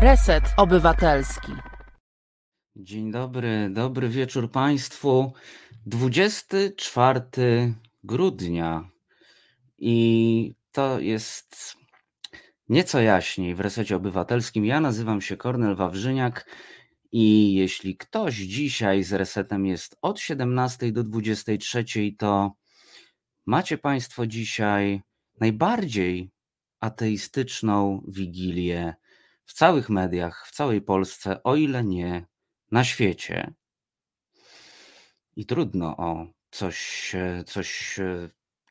Reset Obywatelski. Dzień dobry, dobry wieczór Państwu. 24 grudnia i to jest nieco jaśniej w resecie obywatelskim. Ja nazywam się Kornel Wawrzyniak i jeśli ktoś dzisiaj z resetem jest od 17 do 23, to macie Państwo dzisiaj najbardziej ateistyczną wigilię w całych mediach, w całej Polsce, o ile nie na świecie. I trudno o coś, coś,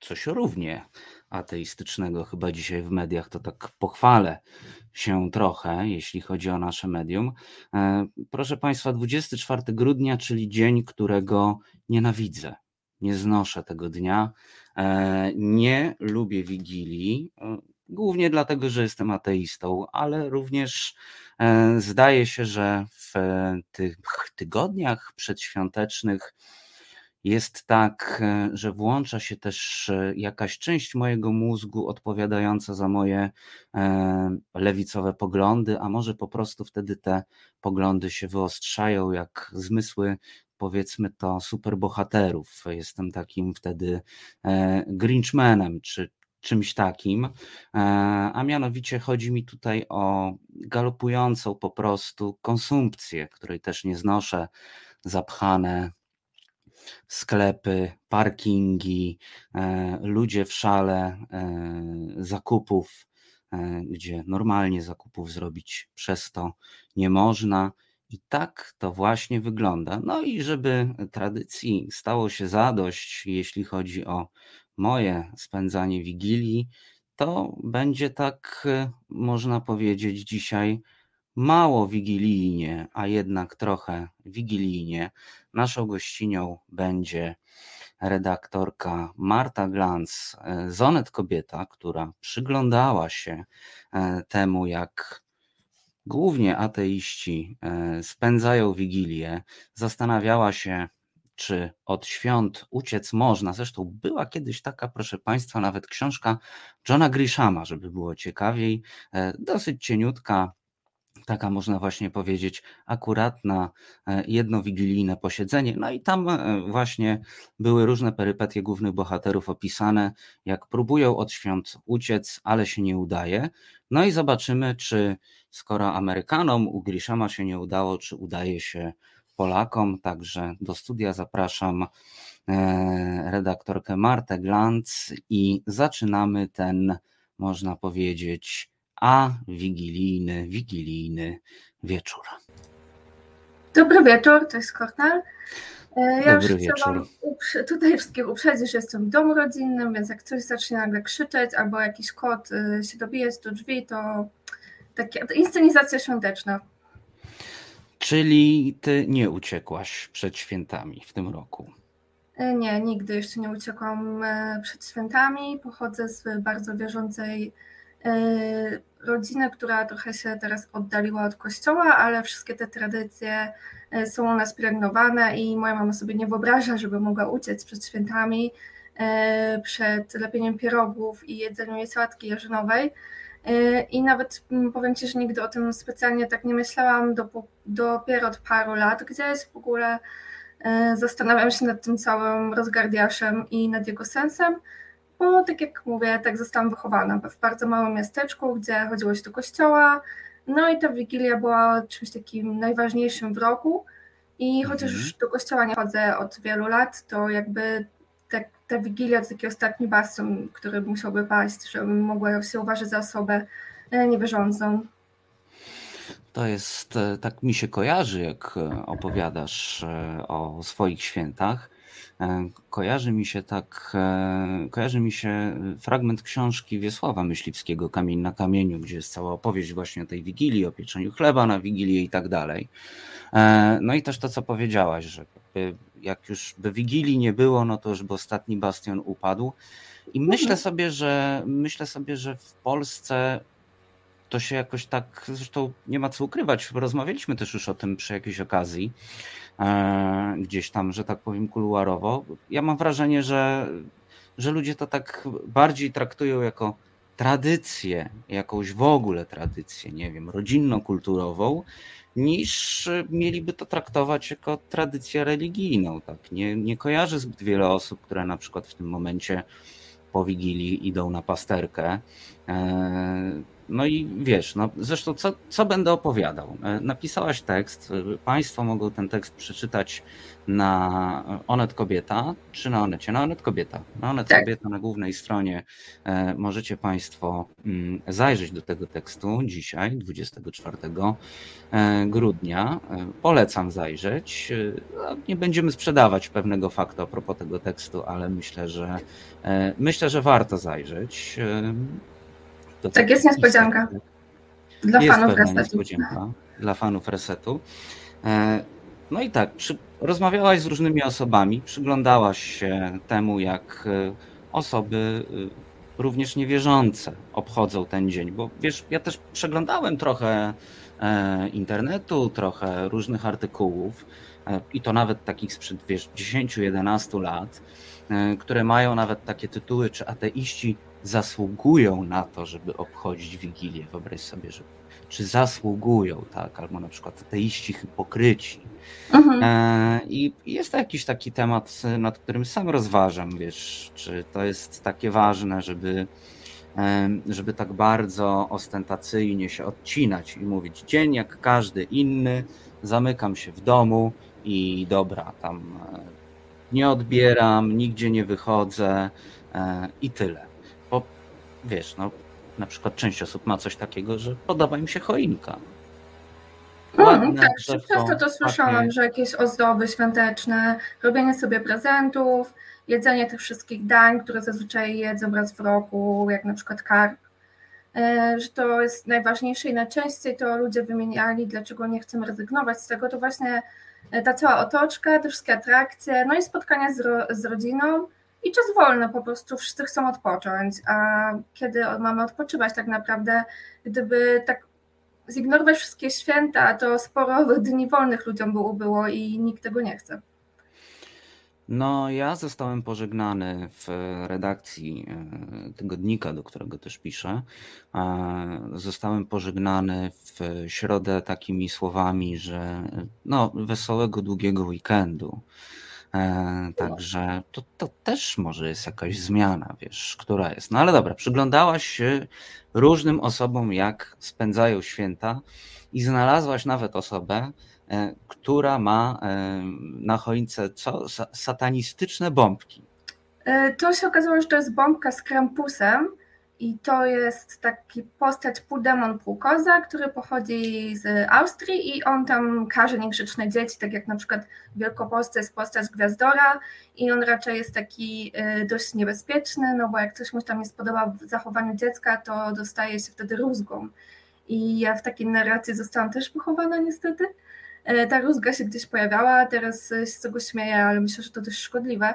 coś równie ateistycznego chyba dzisiaj w mediach, to tak pochwalę się trochę, jeśli chodzi o nasze medium. E, proszę Państwa, 24 grudnia, czyli dzień, którego nienawidzę. Nie znoszę tego dnia. E, nie lubię Wigilii, e, głównie dlatego, że jestem ateistą, ale również zdaje się, że w tych tygodniach przedświątecznych jest tak, e, że włącza się też e, jakaś część mojego mózgu odpowiadająca za moje e, lewicowe poglądy, a może po prostu wtedy te poglądy się wyostrzają jak zmysły powiedzmy to superbohaterów. Jestem takim wtedy Grinchmanem czy czymś takim, a mianowicie chodzi mi tutaj o galopującą po prostu konsumpcję, której też nie znoszę, zapchane sklepy, parkingi, e, ludzie w szale e, zakupów, e, gdzie normalnie zakupów zrobić przez to nie można. I tak to właśnie wygląda. No i żeby tradycji stało się zadość, jeśli chodzi o moje spędzanie wigilii, to będzie tak, można powiedzieć, dzisiaj mało wigilijnie, a jednak trochę wigilijnie. Naszą gościnią będzie redaktorka Marta Glantz, e, Zonet Kobieta, która przyglądała się e, temu, jak głównie ateiści spędzają wigilię. Zastanawiała się, czy od świąt uciec można. Zresztą była kiedyś taka, proszę Państwa, nawet książka Johna Grishama, żeby było ciekawiej, dosyć cieniutka, taka można właśnie powiedzieć akuratna e, jedno wigilijne posiedzenie. No i tam e, właśnie były różne perypetie głównych bohaterów opisane, jak próbują od świąt uciec, ale się nie udaje. No i zobaczymy, czy skoro Amerykanom u Grishama się nie udało, czy udaje się Polakom. Także do studia zapraszam e, redaktorkę Martę Glantz i zaczynamy ten, można powiedzieć, a wigilijny, wigilijny wieczór. Dobry wieczór, to jest Kornel. E, ja Dobry już wieczór. tutaj wszystkich uprzedzić, że jestem w domu rodzinnym, więc jak ktoś zacznie nagle krzyczeć albo jakiś kot y, się dobije do drzwi, to taka inscenizacja świąteczna. Czyli ty nie uciekłaś przed świętami w tym roku? E, nie, nigdy jeszcze nie uciekłam e, przed świętami. Pochodzę z bardzo wierzącej rodzinę, która trochę się teraz oddaliła od kościoła, ale wszystkie te tradycje e, są u nas pielęgnowane i moja mama sobie nie wyobraża, żeby mogła uciec przed świętami, e, przed lepieniem pierogów i jedzeniem jej sałatki jarzynowej. E, I nawet powiem Ci, że nigdy o tym specjalnie tak nie myślałam, dopiero od paru lat gdzieś w ogóle. Zastanawiam się nad tym całym rozgardiaszem i nad jego sensem bo tak jak mówię, tak zostałam wychowana w bardzo małym miasteczku, gdzie chodziło się do kościoła, no i ta Wigilia była czymś takim najważniejszym w roku. I chociaż już mhm. do kościoła nie chodzę od wielu lat, to jakby ta, Wigilia to taki ostatni bastion, który musiałby paść, żebym mogła się uważać za osobę e, niewierzącą. To jest, e, tak mi się kojarzy, jak e, opowiadasz o swoich świętach. Kojarzy mi się tak, kojarzy mi się fragment książki Wiesława Myśliwskiego Kamień na kamieniu, gdzie jest cała opowieść właśnie o tej wigilii, o pieczeniu chleba na wigilię i tak dalej. No i też to, co powiedziałaś, że jak już by wigilii nie było, no to już by ostatni bastion upadł. I myślę mhm. sobie, że myślę sobie, że w Polsce to się jakoś tak, zresztą nie ma co ukrywać, rozmawialiśmy też już o tym przy jakiejś okazji, E, gdzieś tam, że tak powiem, kuluarowo. Ja mam wrażenie, że, że ludzie to tak bardziej traktują jako tradycję, jakąś w ogóle tradycję, nie wiem, rodzinno-kulturową, niż mieliby to traktować jako tradycję religijną. Tak? Nie, nie kojarzę zbyt wiele osób, które na przykład w tym momencie po Wigilii idą na pasterkę. E, no i wiesz, no zresztą co, co będę opowiadał? E, napisałaś tekst, Państwo mogą ten tekst przeczytać na Onet Kobieta, czy na Onecie? Na Onet Kobieta. Na Onet tak. Kobieta na głównej stronie e, możecie Państwo mm, zajrzeć do tego tekstu dzisiaj, 24 e, grudnia. Polecam zajrzeć. No, nie będziemy sprzedawać pewnego faktu a propos tego tekstu, ale myślę, że myślę, że warto zajrzeć. To tak, jest niespodzianka. Dla jest fanów resetu. Niespodzianka dla fanów resetu. E, no i tak, przy, rozmawiałaś z różnymi osobami, przyglądałaś się temu, jak e, osoby e, również niewierzące obchodzą ten dzień, bo wiesz, ja też przeglądałem trochę internetu, trochę różnych artykułów i to nawet takich sprzed wiesz, 10-11 lat, które mają nawet takie tytuły, czy ateiści zasługują na to, żeby obchodzić Wigilię. Wyobraź sobie, że czy zasługują, tak, albo na przykład ateiści hipokryci. Mhm. E, I jest to jakiś taki temat, nad którym sam rozważam, wiesz, czy to jest takie ważne, żeby, e, żeby tak bardzo ostentacyjnie się odcinać i mówić dzień jak każdy inny, zamykam się w domu i dobra, tam e, nie odbieram, nigdzie nie wychodzę i tyle wiesz, no na przykład część osób ma coś takiego, że podoba im się choinka. Mm, tak, często to słyszałam, takie... że jakieś ozdoby świąteczne, robienie sobie prezentów, jedzenie tych wszystkich dań, które zazwyczaj jedzą raz w roku, jak na przykład karp, e, że to jest najważniejsze i najczęściej to ludzie wymieniali, dlaczego nie chcemy rezygnować z tego, to właśnie e, ta cała otoczka, te wszystkie atrakcje, no i spotkania z, ro, z rodziną, i czas wolny, po prostu wszyscy chcą odpocząć, a kiedy mamy odpoczywać tak naprawdę, gdyby tak zignorować wszystkie święta, to sporo dni wolnych ludziom było, było i nikt tego nie chce. No, ja zostałem pożegnany w redakcji e, tygodnika, do którego też piszę. Zostałem pożegnany w środę takimi słowami, że no, wesołego, długiego weekendu. E, także to, to też może jest jakaś zmiana, wiesz, która jest. No ale dobra, przyglądałaś się różnym osobom, jak spędzają święta i znalazłaś nawet osobę, e, która ma e, na choince co? Satanistyczne bombki. To się okazało, że to jest bombka z krampusem i to jest taki postać półdemon, półkoza, który pochodzi z Austrii i on tam karze niegrzeczne dzieci, tak jak na przykład w Wielkopolsce jest postać Gwiazdora i on raczej jest taki y, dość niebezpieczny, no bo jak coś mu tam nie spodoba w zachowaniu dziecka, to dostaje się wtedy rózgą. I ja w takiej narracji zostałam też wychowana niestety. Y, ta rózga się gdzieś pojawiała, teraz się z tego śmieję, ale myślę, że to też szkodliwe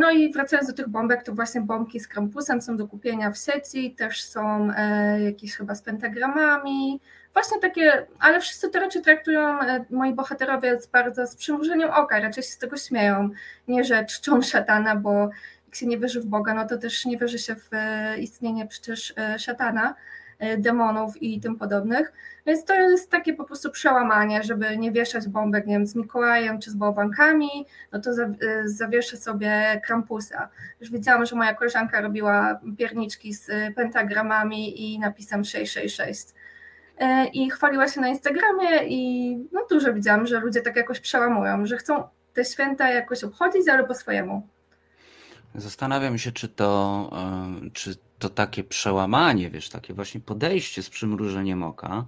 no i wracając do tych bombek, to właśnie bombki z krampusem są do kupienia w sieci, też są e, jakieś chyba z pentagramami, właśnie takie, ale wszyscy to raczej traktują e, moi bohaterowie bardzo z przymrużeniem oka, raczej się z tego śmieją, nie że czczą szatana, bo jak się nie wierzy w Boga, no to też nie wierzy się w istnienie przecież szatana, demonów i tym podobnych. Więc to jest takie po prostu przełamanie, żeby nie wieszać bombek, nie wiem, z Mikołajem czy z bałwankami, no to y, zawieszę sobie Krampusa. Już widziałam, że moja koleżanka robiła pierniczki z pentagramami i napisem 666 y, i chwaliła się na Instagramie i no dużo widziałam, że ludzie tak jakoś przełamują, że chcą te święta jakoś obchodzić, ale po swojemu. Zastanawiam się, czy to, czy to takie przełamanie, wiesz, takie właśnie podejście z przymrużeniem oka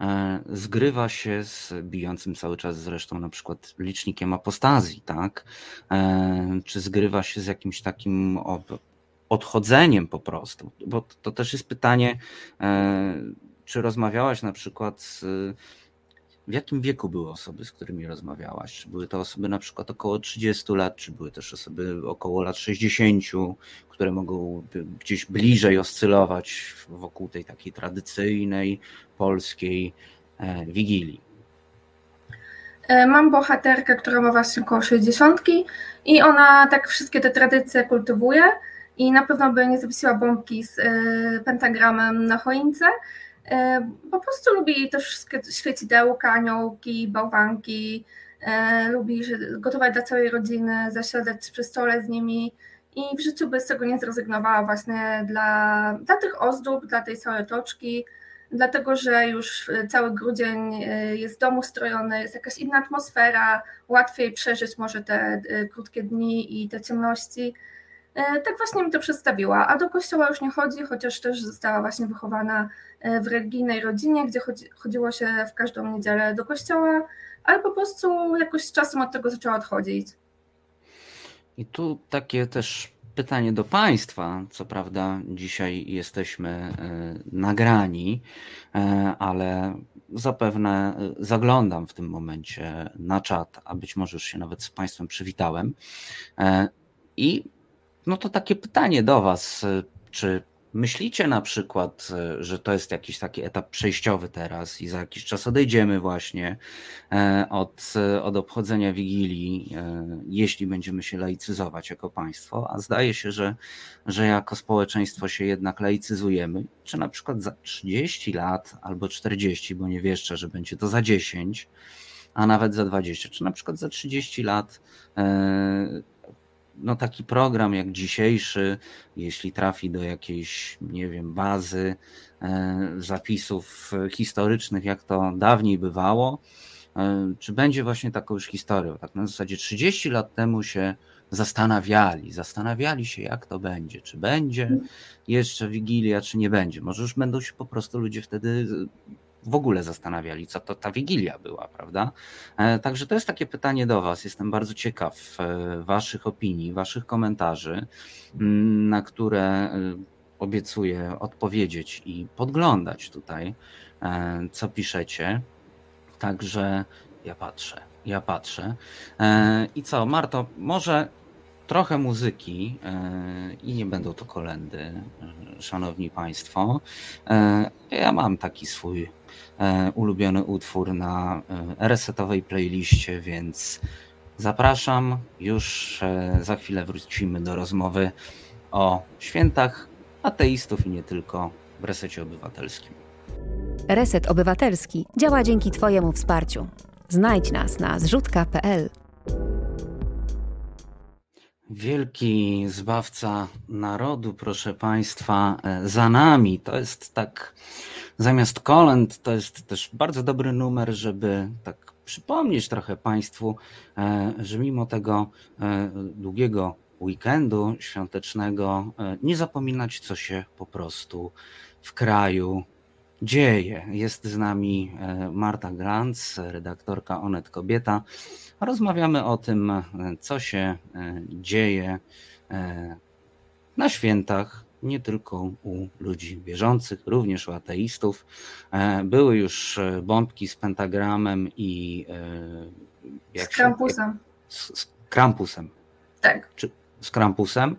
e, zgrywa się z bijącym cały czas zresztą na przykład licznikiem apostazji, tak? E, czy zgrywa się z jakimś takim odchodzeniem po prostu? Bo to też jest pytanie, e, czy rozmawiałaś na przykład z w jakim wieku były osoby, z którymi rozmawiałaś? Czy były to osoby na przykład około 30 lat, czy były też osoby około lat 60, które mogą gdzieś bliżej oscylować wokół tej takiej tradycyjnej polskiej e, wigilii? E, mam bohaterkę, która ma właśnie około 60 i ona tak wszystkie te tradycje kultywuje i na pewno by nie zawiesiła bombki z pentagramem na choince. Po prostu lubi też świecidełka, aniołki, bałwanki, lubi gotować dla całej rodziny, zasiadać przy stole z nimi. I w życiu by z tego nie zrezygnowała właśnie dla, dla tych ozdób, dla tej całej otoczki, dlatego że już cały grudzień e, jest domu strojony, jest jakaś inna atmosfera, łatwiej przeżyć może te e, krótkie dni i te ciemności. E, tak właśnie mi to przedstawiła, a do kościoła już nie chodzi, chociaż też została właśnie wychowana w religijnej rodzinie, gdzie chodzi, chodziło się w każdą niedzielę do kościoła, ale po prostu jakoś z czasem od tego zaczęła odchodzić. I tu takie też pytanie do Państwa. Co prawda, dzisiaj jesteśmy e, nagrani, e, ale zapewne e, zaglądam w tym momencie na czat, a być może już się nawet z Państwem przywitałem. I no to takie pytanie do Was, czy Myślicie na przykład, e, że to jest jakiś taki etap przejściowy teraz i za jakiś czas odejdziemy właśnie e, od, e, od obchodzenia Wigilii, jeśli będziemy się laicyzować jako państwo, a zdaje się, że, że jako społeczeństwo się jednak laicyzujemy, czy na przykład za 30 lat albo 40, bo nie wieszczę, że będzie to za 10, a nawet za 20, czy na przykład za 30 lat no taki program jak dzisiejszy, jeśli trafi do jakiejś, nie wiem, bazy e, zapisów historycznych, jak to dawniej bywało, e, czy będzie właśnie taką już historią? Tak na zasadzie 30 lat temu się zastanawiali, zastanawiali się, jak to będzie, czy będzie jeszcze Wigilia, czy nie będzie. Może już będą się po prostu ludzie wtedy w ogóle zastanawiali, co to ta Wigilia była, prawda? E, także to jest takie pytanie do Was. Jestem bardzo ciekaw e, Waszych opinii, Waszych komentarzy, mm, na które e, obiecuję odpowiedzieć i podglądać tutaj, co piszecie. Także ja patrzę, ja patrzę. I co, Marto, może trochę muzyki i nie będą to kolendy, szanowni Państwo. Ja mam taki swój E, ulubiony utwór na e, resetowej playliście, więc zapraszam. Już e, za chwilę wrócimy do rozmowy o świętach ateistów i nie tylko w resecie obywatelskim. Reset Obywatelski działa dzięki Twojemu wsparciu. Znajdź nas na zrzutka.pl. Wielki zbawca narodu, proszę Państwa, za nami. To jest tak zamiast kolęd to jest też bardzo dobry numer, żeby tak przypomnieć trochę Państwu, e, że mimo tego e, długiego weekendu świątecznego e, nie zapominać, co się po prostu w kraju dzieje. Jest z nami Marta Glantz, redaktorka Onet Kobieta. Rozmawiamy o tym, co się dzieje na świętach nie tylko u ludzi wierzących, również u ateistów. E, były już e, bombki z pentagramem i e, jak z krampusem. Z, z krampusem. Tak. Czy z krampusem.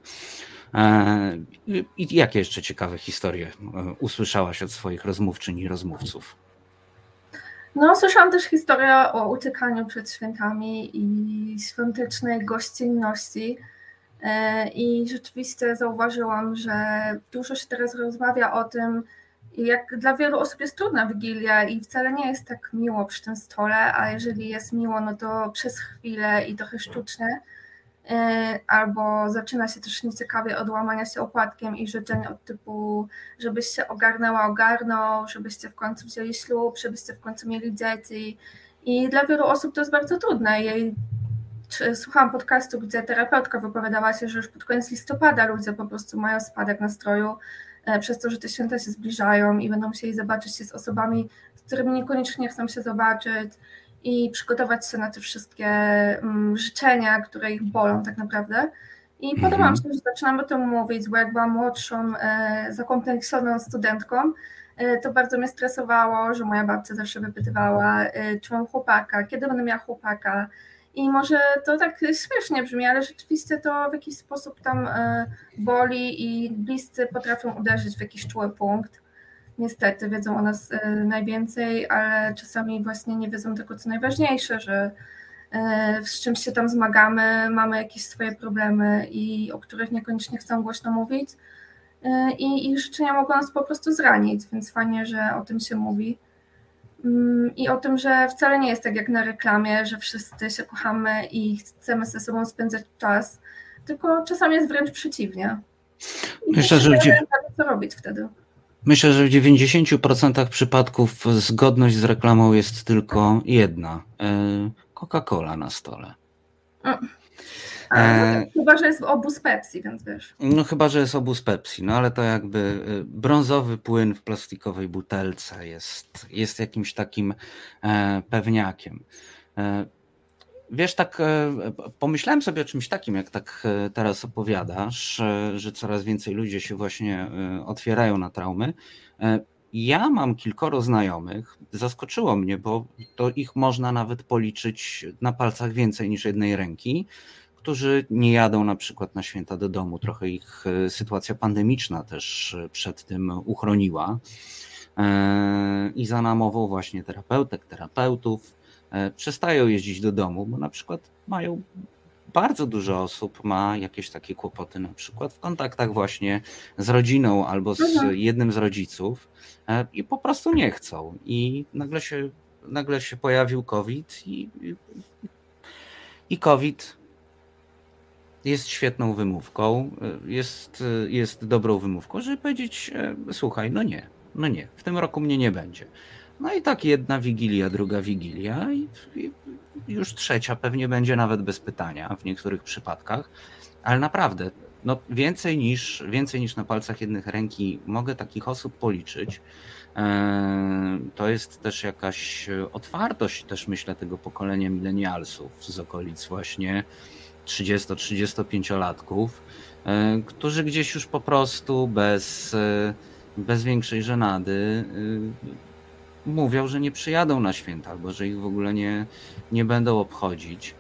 I jakie jeszcze ciekawe historie usłyszałaś od swoich rozmówczyń i rozmówców? No, słyszałam też historię o uciekaniu przed świętami i świątecznej gościnności. E, I rzeczywiście zauważyłam, że dużo się teraz rozmawia o tym, jak dla wielu osób jest trudna Wigilia i wcale nie jest tak miło przy tym stole, a jeżeli jest miło, no to przez chwilę i trochę sztucznie, e, albo zaczyna się też nieciekawie od łamania się opłatkiem i życzeń od typu, żebyś się ogarnęła, ogarnął, żebyście w końcu wzięli ślub, żebyście w końcu mieli dzieci. I dla wielu osób to jest bardzo trudne. Jej słuchałam podcastu, gdzie terapeutka wypowiadała się, że już pod koniec listopada ludzie po prostu mają spadek nastroju e, przez to, że te święta się zbliżają i będą musieli zobaczyć się z osobami, z którymi niekoniecznie chcą się zobaczyć i przygotować się na te wszystkie mm, życzenia, które ich bolą tak naprawdę. I mhm. podoba mi się, że zaczynam o tym mówić, bo jak byłam młodszą, e, zakompleksioną studentką, e, to bardzo mnie stresowało, że moja babcia zawsze wypytywała, czy mam chłopaka, kiedy będę miała chłopaka, i może to tak śmiesznie brzmi, ale rzeczywiście to w jakiś sposób tam e, boli i bliscy potrafią uderzyć w jakiś czuły punkt. Niestety wiedzą o nas e, najwięcej, ale czasami właśnie nie wiedzą tego, co najważniejsze, że z czymś się tam zmagamy, mamy jakieś swoje problemy i o których niekoniecznie chcą głośno mówić. I ich życzenia mogą nas po prostu zranić, więc fajnie, że o tym się mówi. Mm, I o tym, że wcale nie jest tak jak na reklamie, że wszyscy się kochamy i chcemy ze sobą spędzać czas, tylko czasami jest wręcz przeciwnie. I Myślę, że nie co robić wtedy. Myślę, że w 90% przypadków zgodność z reklamą jest tylko jedna. E, Coca-Cola na stole. Mm. A, no, chyba, że jest obóz Pepsi, więc wiesz. No chyba, że jest obóz Pepsi, no ale to jakby y, brązowy płyn w plastikowej butelce jest, jest jakimś takim e, pewniakiem. E, wiesz, tak pomyślałem sobie o czymś takim, jak tak teraz opowiadasz, że coraz więcej ludzi się właśnie otwierają na traumy. Ja mam kilkoro znajomych, zaskoczyło mnie, bo to ich można nawet policzyć na palcach więcej niż jednej ręki, którzy nie jadą na przykład na święta do domu. Trochę ich e, sytuacja pandemiczna też e, przed tym uchroniła. E, I za namową właśnie terapeutek, terapeutów przestają jeździć do domu, bo na przykład mają bardzo dużo osób ma jakieś takie kłopoty, na przykład w kontaktach właśnie z rodziną albo z mhm. jednym z rodziców i po prostu nie chcą. I nagle się, nagle się pojawił COVID i, i COVID jest świetną wymówką, jest, jest dobrą wymówką, żeby powiedzieć, e, słuchaj, no nie, no nie, w tym roku mnie nie będzie. No i tak jedna wigilia, druga wigilia i, i już trzecia pewnie będzie nawet bez pytania w niektórych przypadkach, ale naprawdę, no więcej niż, więcej niż na palcach jednych ręki mogę takich osób policzyć. E, to jest też jakaś otwartość, też myślę, tego pokolenia milenialsów z okolic właśnie 30-35-latków, e, którzy gdzieś już po prostu bez, e, bez większej żenady mówią, że nie przyjadą na święta albo że ich w ogóle nie, nie będą obchodzić.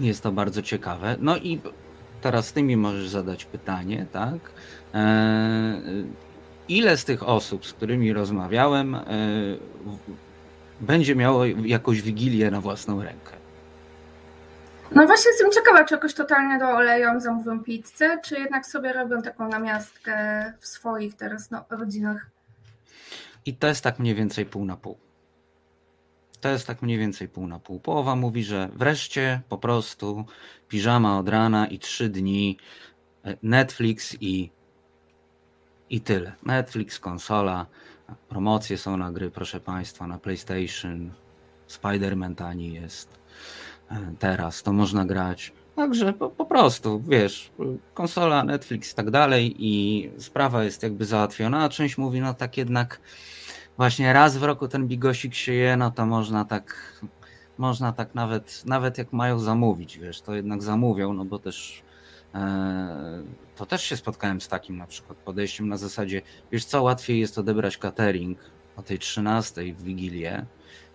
Jest to bardzo ciekawe. No i teraz ty mi możesz zadać pytanie, tak? Ile z tych osób, z którymi rozmawiałem, będzie miało jakąś wigilię na własną rękę? No właśnie jestem ciekawa, czy jakoś totalnie do oleją zamówią pizzę, czy jednak sobie robią taką namiastkę w swoich teraz no, rodzinach. I to jest tak mniej więcej pół na pół. To jest tak mniej więcej pół na pół. Połowa mówi, że wreszcie po prostu piżama od rana i trzy dni e, Netflix i, i tyle. Netflix, konsola, promocje są na gry, proszę Państwa, na PlayStation, Spider-Man tani jest teraz, to można grać. Także po, po, prostu, wiesz, konsola, Netflix i tak dalej i sprawa jest jakby załatwiona, a część mówi, no tak jednak właśnie raz w roku ten bigosik się je, no to można tak, można tak nawet, nawet jak mają zamówić, wiesz, to jednak zamówią, no bo też e, to też się spotkałem z takim na przykład podejściem na zasadzie, wiesz co, łatwiej jest odebrać catering o tej 13 w Wigilię,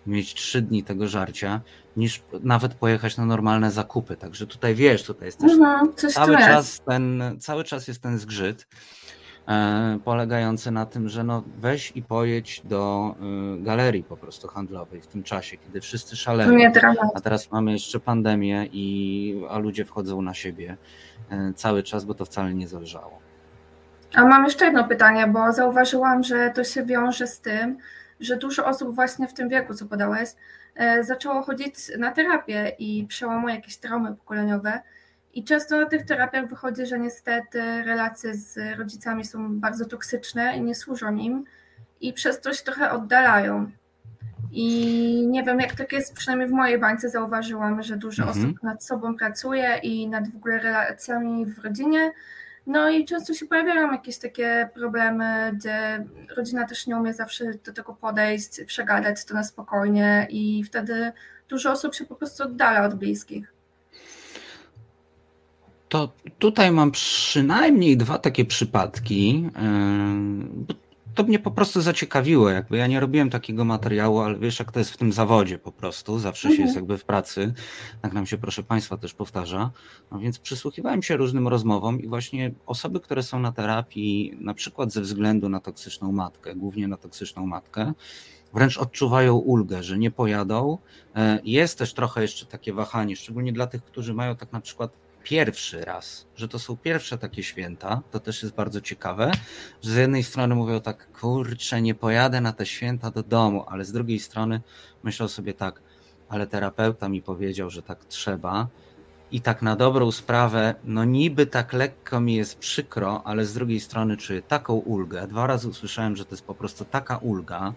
mieć trzy dni tego żarcia, niż nawet pojechać na normalne zakupy. Także tutaj wiesz, tutaj jest też mhm, cały czas ten, cały czas jest ten zgrzyt e, polegający na tym, że no weź i pojedź do y, galerii po prostu handlowej w tym czasie, kiedy wszyscy szaleją. A teraz mamy jeszcze pandemię i a ludzie wchodzą na siebie y, cały czas, bo to wcale nie zależało. A mam jeszcze jedno pytanie, bo zauważyłam, że to się wiąże z tym, że dużo osób właśnie w tym wieku, co podałeś, e, zaczęło chodzić na terapię i przełamuje jakieś traumy pokoleniowe. I często na tych terapiach wychodzi, że niestety relacje z rodzicami są bardzo toksyczne i nie służą im i przez to się trochę oddalają. I nie wiem, jak tak jest, przynajmniej w mojej bańce zauważyłam, że dużo mhm. osób nad sobą pracuje i nad w ogóle relacjami w rodzinie, no i często się pojawiają jakieś takie problemy, gdzie rodzina też nie umie zawsze do tego podejść, przegadać to na spokojnie i wtedy dużo osób się po prostu oddala od bliskich. To tutaj mam przynajmniej dwa takie przypadki to mnie po prostu zaciekawiło. Jakby ja nie robiłem takiego materiału, ale wiesz, jak to jest w tym zawodzie po prostu. Zawsze mhm. się jest jakby w pracy. Tak nam się, proszę Państwa, też powtarza. No więc przysłuchiwałem się różnym rozmowom i właśnie osoby, które są na terapii, na przykład ze względu na toksyczną matkę, głównie na toksyczną matkę, wręcz odczuwają ulgę, że nie pojadą. E, jest też trochę jeszcze takie wahanie, szczególnie dla tych, którzy mają tak na przykład pierwszy raz, że to są pierwsze takie święta, to też jest bardzo ciekawe, że z jednej strony mówią tak, kurczę, nie pojadę na te święta do domu, ale z drugiej strony myślą sobie tak, ale terapeuta mi powiedział, że tak trzeba, i tak na dobrą sprawę, no niby tak lekko mi jest przykro, ale z drugiej strony czuję taką ulgę. Dwa razy usłyszałem, że to jest po prostu taka ulga,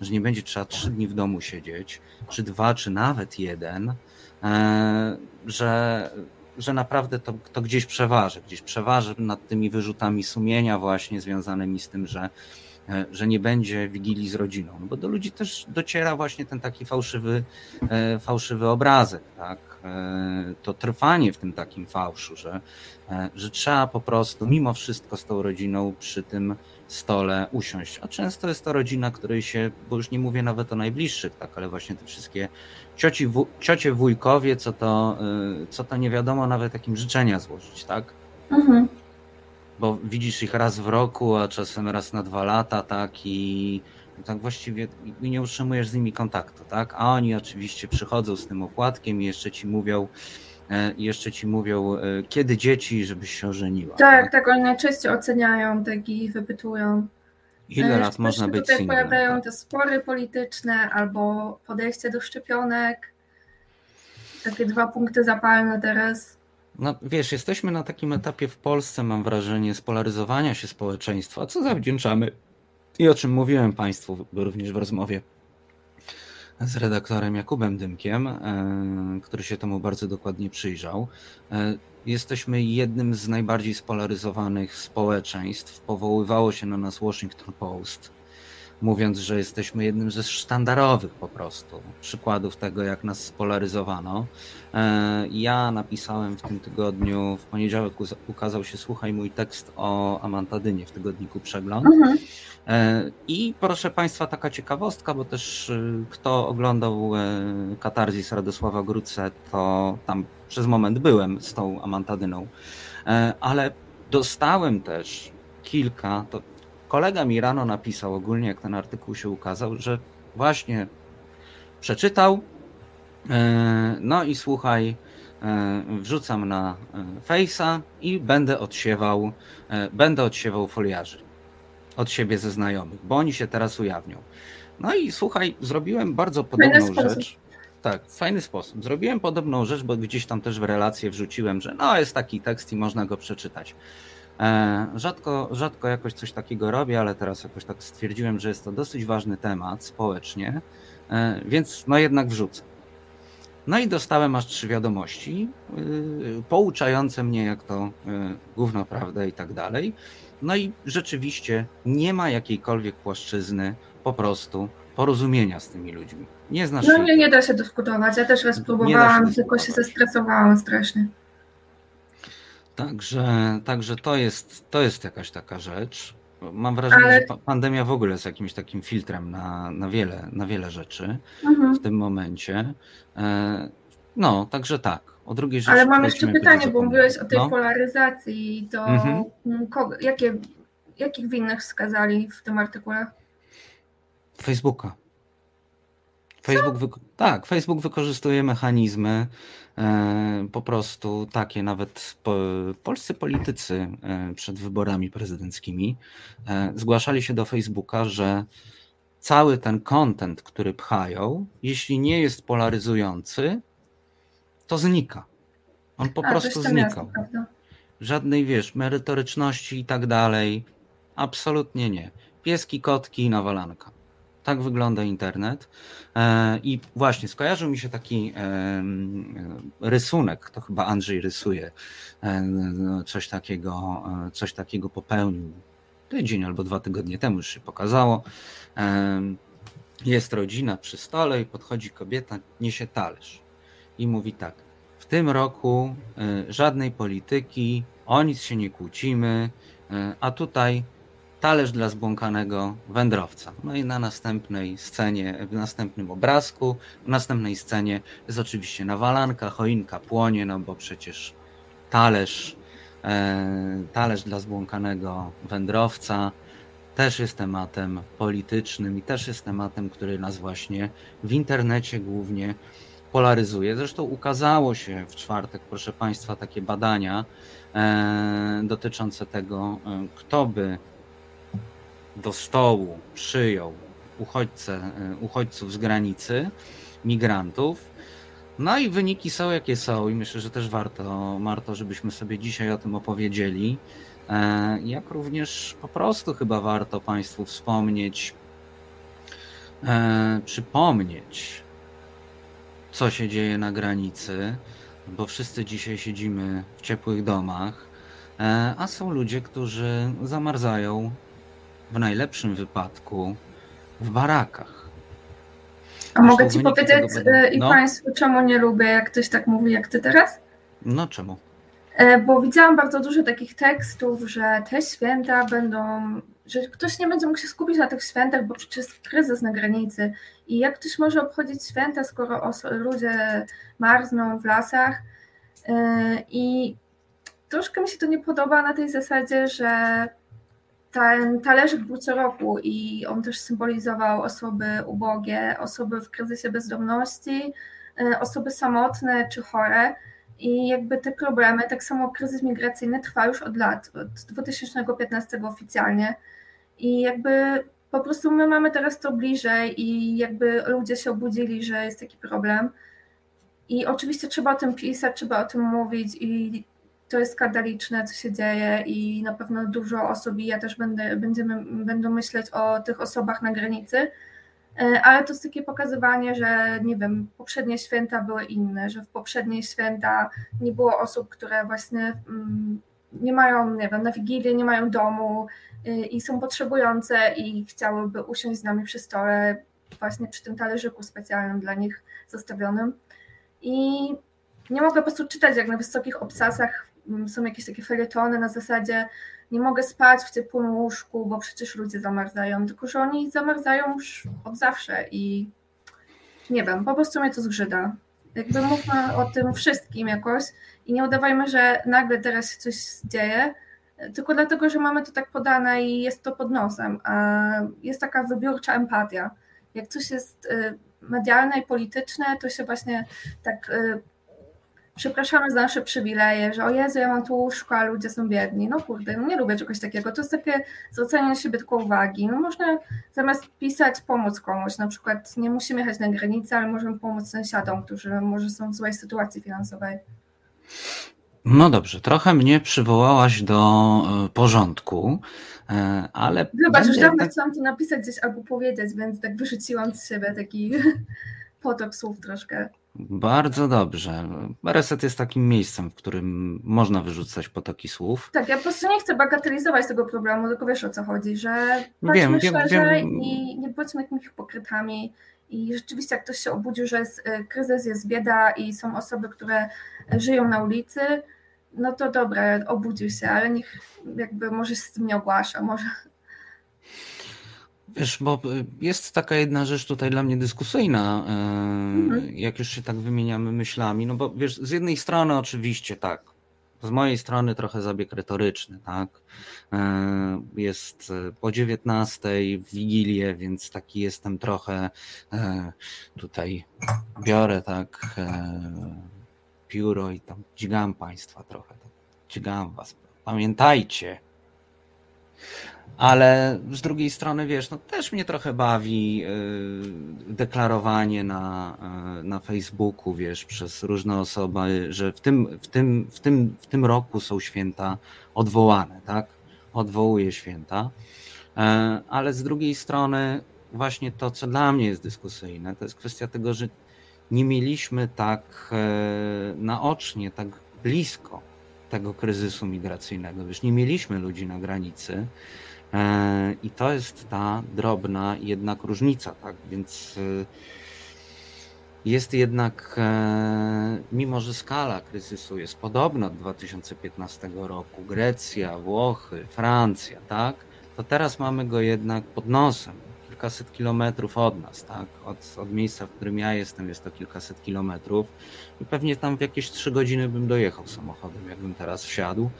że nie będzie trzeba trzy dni w domu siedzieć, czy dwa, czy nawet jeden, e, że, że naprawdę to, to gdzieś przeważy, gdzieś przeważy nad tymi wyrzutami sumienia właśnie związanymi z tym, że E, że nie będzie wigilii z rodziną, no bo do ludzi też dociera właśnie ten taki fałszywy, e, fałszywy obrazek, tak? E, to trwanie w tym takim fałszu, że, że trzeba po prostu mimo wszystko z tą rodziną przy tym stole usiąść. A często jest to rodzina, której się, bo już nie mówię nawet o najbliższych, tak, ale właśnie te wszystkie cioci, w, ciocie, wujkowie, co to, co to nie wiadomo nawet jakim życzenia złożyć, tak? Mhm bo widzisz ich raz w roku, a czasem raz na dwa lata, tak, i tak właściwie nie utrzymujesz z nimi kontaktu, tak, a oni oczywiście przychodzą z tym opłatkiem i jeszcze ci mówią, e, jeszcze ci mówią, e, kiedy dzieci, żebyś się ożeniła. Tak, tak, tak oni najczęściej oceniają, tak i wypytują. Ile e, lat można być tutaj singlem? pojawiają tak? te spory polityczne albo podejście do szczepionek. Takie dwa punkty zapalne teraz. No wiesz, jesteśmy na takim etapie w Polsce, mam wrażenie, spolaryzowania się społeczeństwa, co zawdzięczamy i o czym mówiłem Państwu również w rozmowie z redaktorem Jakubem Dymkiem, e, który się temu bardzo dokładnie przyjrzał. E, jesteśmy jednym z najbardziej spolaryzowanych społeczeństw. Powoływało się na nas Washington Post mówiąc, że jesteśmy jednym ze sztandarowych po prostu przykładów tego, jak nas spolaryzowano. E, ja napisałem w tym tygodniu, w poniedziałek ukazał się, słuchaj, mój tekst o Amantadynie w tygodniku Przegląd. Mhm. E, I proszę Państwa, taka ciekawostka, bo też e, kto oglądał Katarzis Radosława Gruce, to tam przez moment byłem z tą Amantadyną, ale dostałem też kilka, to kolega mi rano napisał ogólnie, jak ten artykuł się ukazał, że właśnie przeczytał, e, no i słuchaj, e, wrzucam na e, Face'a i będę odsiewał, będę odsiewał foliarzy od siebie ze znajomych, bo oni się teraz ujawnią. No i słuchaj, zrobiłem bardzo podobną rzecz. Tak, w fajny sposób. Zrobiłem podobną rzecz, bo gdzieś tam też w relację wrzuciłem, że no jest taki tekst i można go przeczytać. E, rzadko, rzadko jakoś coś takiego robię, ale teraz jakoś tak stwierdziłem, że jest to dosyć ważny temat społecznie, e, więc no jednak wrzucę. No i dostałem aż trzy wiadomości y, pouczające mnie, jak to gówno prawda i tak dalej. No i rzeczywiście nie ma jakiejkolwiek płaszczyzny po prostu porozumienia z tymi ludźmi. Nie znasz No nie, nie da się dyskutować. Ja też raz próbowałam, się tylko się zestresowałam strasznie. Także, także to, jest, to jest jakaś taka rzecz. Mam wrażenie, Ale... że pandemia w ogóle jest jakimś takim filtrem na, na, wiele, na wiele rzeczy mhm. w tym momencie. E, no, także tak. O drugiej rzeczy. Ale mam jeszcze pytanie, bo mówiłeś o tej no? polaryzacji. To mhm. kogo, jakie, jakich winnych wskazali w tym artykule? Facebooka. Facebook, tak, Facebook wykorzystuje mechanizmy e, po prostu takie, nawet po, polscy politycy e, przed wyborami prezydenckimi e, zgłaszali się do Facebooka, że cały ten content, który pchają, jeśli nie jest polaryzujący, to znika. On po A, prostu znikał. Żadnej, wiesz, merytoryczności i tak dalej. Absolutnie nie. Pieski, kotki i nawalanka. Tak wygląda internet. E, I właśnie skojarzył mi się taki rysunek, to chyba Andrzej rysuje, e, coś takiego, e, coś takiego popełnił tydzień albo dwa tygodnie temu już się pokazało. Jest rodzina przy stole i podchodzi kobieta, niesie talerz i mówi tak, w tym roku żadnej polityki, o nic się nie kłócimy, a tutaj talerz dla zbłąkanego wędrowca. No i na następnej scenie, w następnym obrazku, w następnej scenie jest oczywiście nawalanka, choinka płonie, no bo przecież talerz, e, talerz dla zbłąkanego wędrowca. też jest tematem politycznym i też jest tematem, który nas właśnie w internecie głównie polaryzuje. Zresztą ukazało się w czwartek, proszę Państwa, takie badania e, dotyczące tego, e, kto by do stołu przyjął uchodźcę, e, uchodźców z granicy, migrantów. No i wyniki są jakie są i myślę, że też warto, warto żebyśmy sobie dzisiaj o tym opowiedzieli. E, jak również po prostu chyba warto Państwu wspomnieć, przypomnieć, co się dzieje na granicy, bo wszyscy dzisiaj siedzimy w ciepłych domach, e, a są ludzie, którzy zamarzają w najlepszym wypadku w barakach. A mogę Ci powiedzieć będą- y, i no. Państwu, czemu nie lubię, jak ktoś tak mówi jak Ty teraz? No czemu? E, Bo widziałam bardzo dużo takich tekstów, że te święta będą, że ktoś nie będzie mógł się skupić na tych świętach, bo przecież jest kryzys na granicy. I jak ktoś może obchodzić święta, skoro ludzie marzną w lasach? E, I troszkę mi się to nie podoba na tej zasadzie, że ten talerzyk był co roku i on też symbolizował osoby ubogie, osoby w kryzysie bezdomności, e, osoby samotne czy chore. I jakby te problemy, tak samo kryzys migracyjny trwa już od lat, od 2015 oficjalnie. I jakby po prostu my mamy teraz to bliżej i jakby ludzie się obudzili, że jest taki problem. I oczywiście trzeba o tym pisać, trzeba o tym mówić i to jest skandaliczne, co się dzieje i na pewno dużo osób i ja też będę, będziemy, będą myśleć o tych osobach na granicy, E, ale to jest takie pokazywanie, że nie wiem, poprzednie święta były inne, że w poprzednie święta nie było osób, które właśnie mm, nie mają, nie wiem, na Wigilię nie mają domu i są potrzebujące i chciałyby usiąść z nami przy stole, właśnie przy tym talerzyku specjalnym dla nich zostawionym. I nie mogę po prostu czytać, jak na wysokich obcasach mm, są jakieś takie felietony na zasadzie nie mogę spać w ciepłym łóżku, bo przecież ludzie zamarzają, tylko że oni zamarzają już od zawsze i nie wiem, po prostu mnie to zgrzyda. Jakby mówmy o tym wszystkim jakoś i nie udawajmy, że nagle teraz się coś dzieje, tylko dlatego, że mamy to tak podane i jest to pod nosem. A jest taka wybiórcza empatia. Jak coś jest y, medialne i polityczne, to się właśnie tak y, przepraszamy za nasze przywileje, że o Jezu, ja mam tu łóżko, a ludzie są biedni. No kurde, no nie lubię czegoś takiego. To jest takie zwracanie na siebie tylko uwagi. No można zamiast pisać, pomóc komuś. Na przykład nie musimy jechać na granicę, ale możemy pomóc sąsiadom, którzy może są w złej sytuacji finansowej. No dobrze, trochę mnie przywołałaś do e, porządku, e, ale. Wybacz, już dawno jednak- chciałam to napisać gdzieś albo powiedzieć, więc tak wyrzuciłam z siebie taki potok słów troszkę. Bardzo dobrze. Reset jest takim miejscem, w którym można wyrzucać potoki słów. Tak, ja po prostu nie chcę bagatelizować tego problemu, tylko wiesz o co chodzi, że Wiem, wiem, szerzej wiem. i nie bądźmy jakimiś hipokrytami. I rzeczywiście, jak ktoś się obudził, że jest y, kryzys, jest bieda i są osoby, które żyją na ulicy, no to dobra, obudził się, ale niech jakby może się z tym nie ogłasza, może. Wiesz, bo y, jest taka jedna rzecz tutaj dla mnie dyskusyjna, y, jak już się tak wymieniamy myślami, no bo wiesz, z jednej strony oczywiście tak, z mojej strony trochę zabieg retoryczny, tak, Y, jest po 19 w Wigilię, więc taki jestem trochę y, tutaj biorę tak? Pióro i tam dźgam państwa trochę, tak, dźgam was, pamiętajcie, ale z drugiej strony, wiesz, no też mnie trochę bawi yy, deklarowanie na, yy, na Facebooku, wiesz, przez różne osoby, że w tym, w, tym, w, tym, w tym roku są święta odwołane, tak? Odwołuje święta. Yy, ale z drugiej strony, właśnie to, co dla mnie jest dyskusyjne, to jest kwestia tego, że nie mieliśmy tak yy, naocznie, tak blisko tego kryzysu migracyjnego. Wiesz, nie mieliśmy ludzi na granicy. E, I to jest ta drobna jednak różnica, tak? Więc e, jest jednak, e, mimo że skala kryzysu jest podobna do 2015 roku, Grecja, Włochy, Francja, tak? To teraz mamy go jednak pod nosem, kilkaset kilometrów od nas, tak? Od, od miejsca, w którym ja jestem, jest to kilkaset kilometrów i pewnie tam w jakieś trzy godziny bym dojechał samochodem, jakbym teraz wsiadł.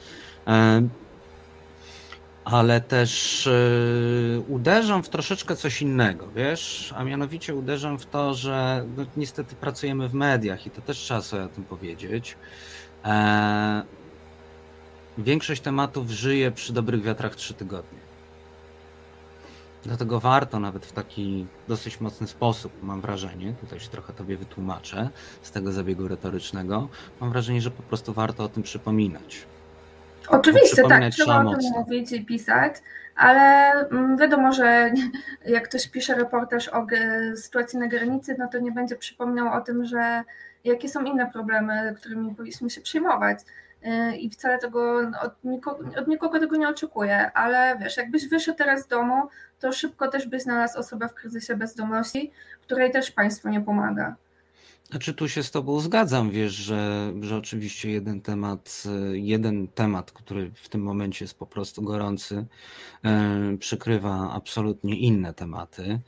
Ale też yy, uderzam w troszeczkę coś innego, wiesz? A mianowicie uderzam w to, że no, niestety pracujemy w mediach i to też trzeba sobie o tym powiedzieć. E, większość tematów żyje przy dobrych wiatrach trzy tygodnie. Dlatego warto nawet w taki dosyć mocny sposób, mam wrażenie, tutaj się trochę tobie wytłumaczę z tego zabiegu retorycznego, mam wrażenie, że po prostu warto o tym przypominać. Oczywiście, tak, trzeba o tym mówić i pisać, ale mm, wiadomo, że jak ktoś pisze reportaż o sytuacji na granicy, no to nie będzie przypominał o tym, że jakie są inne problemy, którymi powinniśmy się przejmować. Yy, I wcale tego od nikogo, od nikogo tego nie oczekuję, ale wiesz, jakbyś wyszedł teraz z domu, to szybko też byś znalazł osobę w kryzysie bezdomności, której też państwo nie pomaga. Znaczy tu się z tobą zgadzam, wiesz, że, że oczywiście jeden temat, e, jeden temat, który w tym momencie jest po prostu gorący, e, przykrywa absolutnie inne tematy.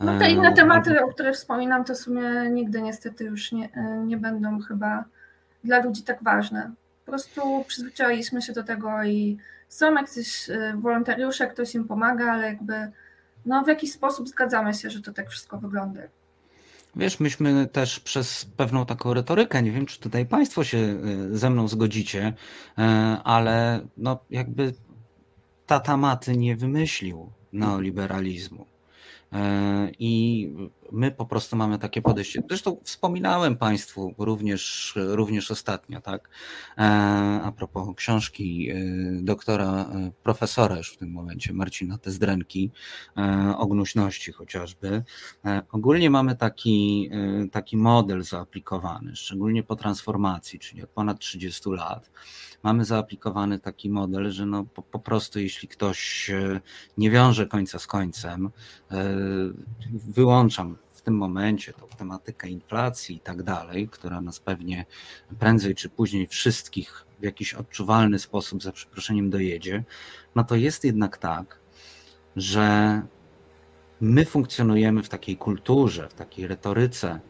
No te E, inne tematy, o których wspominam, to w sumie nigdy niestety już nie, nie będą chyba dla ludzi tak ważne. Po prostu przyzwyczailiśmy się do tego i są jakieś wolontariusze, ktoś im pomaga, ale jakby no w jakiś sposób zgadzamy się, że to tak wszystko wygląda. Wiesz, myśmy też przez pewną taką retorykę, nie wiem, czy tutaj Państwo się e, ze mną zgodzicie, e, ale no jakby tata Maty nie wymyślił neoliberalizmu. E, I my po prostu mamy takie podejście. Zresztą wspominałem Państwu również, również ostatnio, tak? E, A propos książki e, doktora, e, profesora już w tym momencie, Marcina Tezdrenki, o gnuśności chociażby. Ogólnie mamy taki, taki model zaaplikowany, szczególnie po transformacji, czyli od ponad 30 lat. Mamy zaaplikowany taki model, że no po, po prostu jeśli ktoś nie wiąże końca z końcem, wyłączam tym momencie tą tematykę inflacji i tak dalej, która nas pewnie prędzej czy później wszystkich w jakiś odczuwalny sposób, za przeproszeniem, dojedzie, no to jest jednak tak, że my funkcjonujemy w takiej kulturze, w takiej retoryce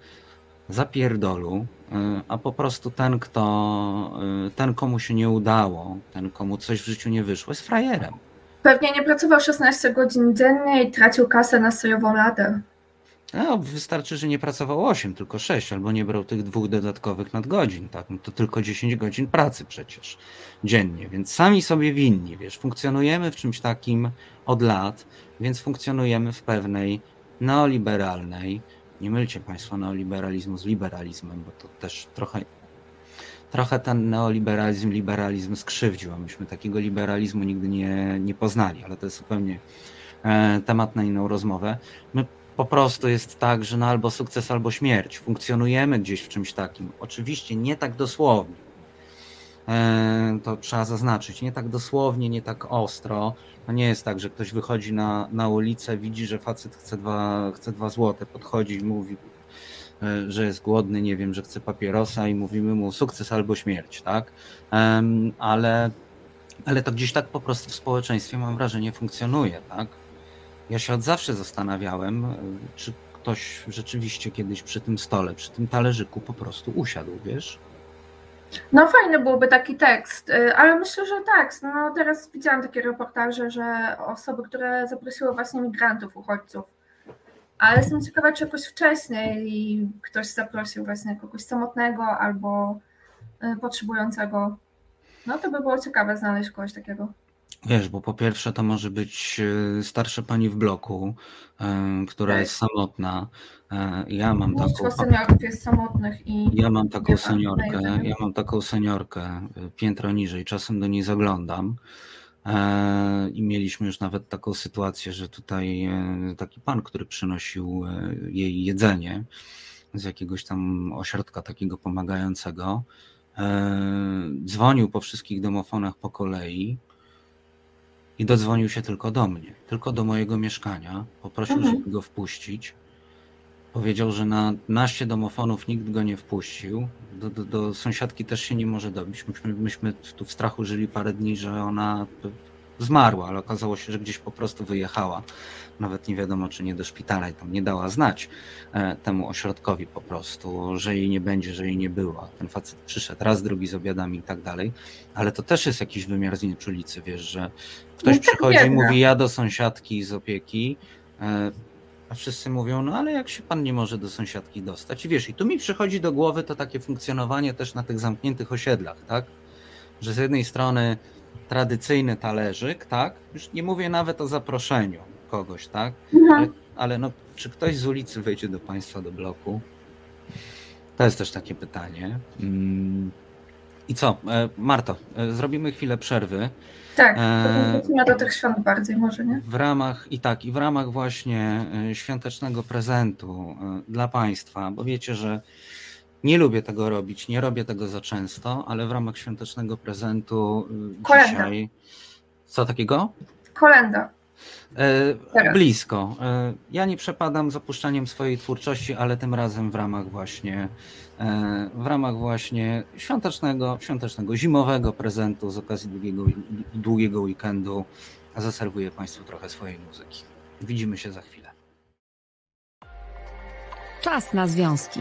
zapierdolu, y, a po prostu ten, kto, y, ten komu się nie udało, ten komu coś w życiu nie wyszło, jest frajerem. Pewnie nie pracował 16 godzin dziennie i tracił kasę na sojową ladę. No, wystarczy, że nie pracował 8, tylko 6, albo nie brał tych dwóch dodatkowych nadgodzin, tak? No to tylko 10 godzin pracy przecież dziennie, więc sami sobie winni, wiesz, funkcjonujemy w czymś takim od lat, więc funkcjonujemy w pewnej neoliberalnej, nie mylcie Państwo neoliberalizmu z liberalizmem, bo to też trochę, trochę ten neoliberalizm, liberalizm skrzywdził, a myśmy takiego liberalizmu nigdy nie, nie poznali, ale to jest zupełnie e, temat na inną rozmowę. My po prostu jest tak, że albo sukces, albo śmierć. Funkcjonujemy gdzieś w czymś takim. Oczywiście nie tak dosłownie. E, To trzeba zaznaczyć. Nie tak dosłownie, nie tak ostro. To nie jest tak, że ktoś wychodzi na, na ulicę, widzi, że facet chce dwa, chce dwa złote, podchodzi i mówi, e, że jest głodny, nie wiem, że chce papierosa i mówimy mu sukces albo śmierć, tak? Ale, ale to gdzieś tak po prostu w społeczeństwie, mam wrażenie, funkcjonuje, tak? Ja się od zawsze zastanawiałem, y, czy ktoś rzeczywiście kiedyś przy tym stole, przy tym talerzyku po prostu usiadł, wiesz? No fajny byłby taki tekst, y, ale myślę, że tak. No teraz widziałam takie reportaże, że osoby, które zaprosiły właśnie migrantów, uchodźców. Ale jestem ciekawa, czy jakoś wcześniej ktoś zaprosił właśnie kogoś samotnego albo y, potrzebującego. No to by było ciekawe znaleźć kogoś takiego. Wiesz, bo po pierwsze to może być y, starsza pani w bloku, y, która jest samotna. Y, Ja mam Mnóstwo taką, seniorów jest samotnych i ja mam taką seniorkę, ja mam taką seniorkę piętro niżej, czasem do niej zaglądam. E, I mieliśmy już nawet taką sytuację, że tutaj e, taki pan, który przynosił e, jej jedzenie z jakiegoś tam ośrodka takiego pomagającego, e, dzwonił po wszystkich domofonach po kolei i dodzwonił się tylko do mnie, tylko do mojego mieszkania. Poprosił, Mhm. żeby go wpuścić. Powiedział, że na naście domofonów nikt go nie wpuścił. Do, do, do sąsiadki też się nie może dobić. Myśmy, myśmy tu w strachu żyli parę dni, że ona zmarła, ale okazało się, że gdzieś po prostu wyjechała. Nawet nie wiadomo, czy nie do szpitala i tam nie dała znać e, temu ośrodkowi po prostu, że jej nie będzie, że jej nie było. Ten facet przyszedł raz, drugi z obiadami i tak dalej, ale to też jest jakiś wymiar znieczulicy, wiesz, że ktoś No tak przychodzi i mówi ja do sąsiadki z opieki, e, a wszyscy mówią, no ale jak się pan nie może do sąsiadki dostać? I wiesz, i tu mi przychodzi do głowy to takie funkcjonowanie też na tych zamkniętych osiedlach, tak? Że z jednej strony tradycyjny talerzyk, tak? Już nie mówię nawet o zaproszeniu kogoś, tak? Ale, ale no, czy ktoś z ulicy wejdzie do państwa do bloku? To jest też takie pytanie. Mm. I co, e, Marto, e, zrobimy chwilę przerwy. Tak, Eee. wrócimy do tych świąt bardziej może, nie? W ramach i tak, i w ramach właśnie e, świątecznego prezentu e, dla Państwa, bo wiecie, że nie lubię tego robić, nie robię tego za często, ale w ramach świątecznego prezentu e, Kolenda. dzisiaj. Co takiego? Kolenda. E, blisko. E, ja nie przepadam z opuszczaniem swojej twórczości, ale tym razem w ramach właśnie e, w ramach właśnie świątecznego, świątecznego zimowego prezentu z okazji długiego, długiego weekendu zaserwuję Państwu trochę swojej muzyki. Widzimy się za chwilę. Czas na związki.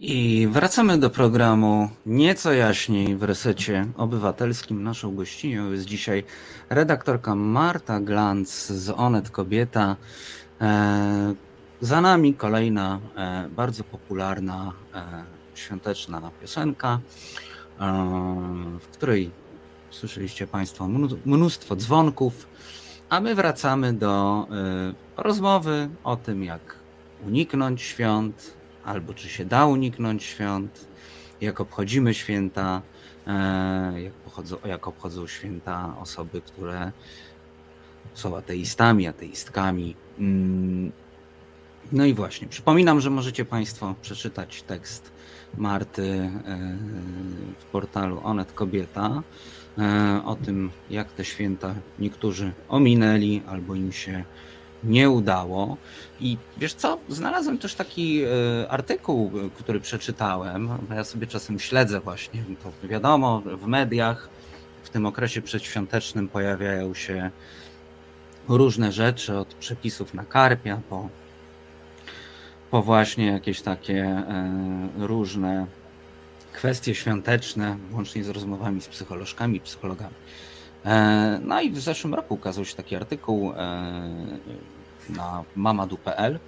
I wracamy do programu Nieco jaśniej w resecie obywatelskim. Naszą gościnią jest dzisiaj redaktorka Marta Glanc z Onet Kobieta. E, Za nami kolejna e, bardzo popularna e, świąteczna piosenka, w której słyszeliście Państwo mnó- mnóstwo dzwonków, a my wracamy do rozmowy o tym, jak uniknąć świąt, albo czy się da uniknąć świąt, jak obchodzimy święta, e, jak, pochodzą, jak obchodzą święta osoby, które są ateistami, ateistkami. Mm. No i właśnie, przypominam, że możecie Państwo przeczytać tekst Marty e, w portalu Onet Kobieta e, o tym, jak te święta niektórzy ominęli albo im się nie udało. I wiesz co, znalazłem też taki e, artykuł, który przeczytałem, bo ja sobie czasem śledzę właśnie, to wiadomo, w mediach w tym okresie przedświątecznym pojawiają się różne rzeczy, od przepisów na karpia, po, po właśnie jakieś takie e, różne kwestie świąteczne, łącznie z rozmowami z psycholożkami, psychologami. E, No i w zeszłym roku ukazał się taki artykuł na mamadu.pl,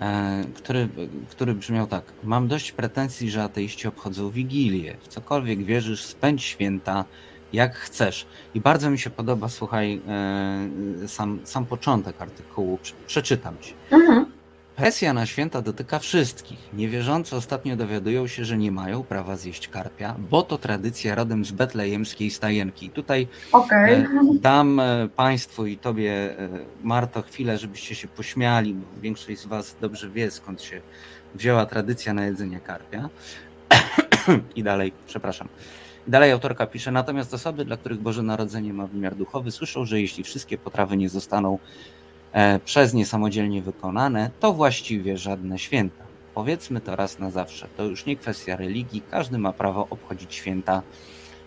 e, który, który brzmiał tak. Mam dość pretensji, że ateiści obchodzą Wigilię. W cokolwiek wierzysz, spędź święta jak chcesz. I bardzo mi się podoba, słuchaj, e, sam, sam początek artykułu. Prze- Przeczytam ci. Mhm. Presja na święta dotyka wszystkich. Niewierzący ostatnio dowiadują się, że nie mają prawa zjeść karpia, bo to tradycja rodem z betlejemskiej stajenki. Tutaj Okej. E, Dam e, Państwu i Tobie, e, Marto, chwilę, żebyście się pośmiali, bo większość z Was dobrze wie, skąd się wzięła tradycja na jedzenie karpia. I dalej, przepraszam. Dalej autorka pisze, natomiast osoby, dla których Boże Narodzenie ma wymiar duchowy, słyszą, że jeśli wszystkie potrawy nie zostaną przez nie samodzielnie wykonane, to właściwie żadne święta. Powiedzmy to raz na zawsze. To już nie kwestia religii, każdy ma prawo obchodzić święta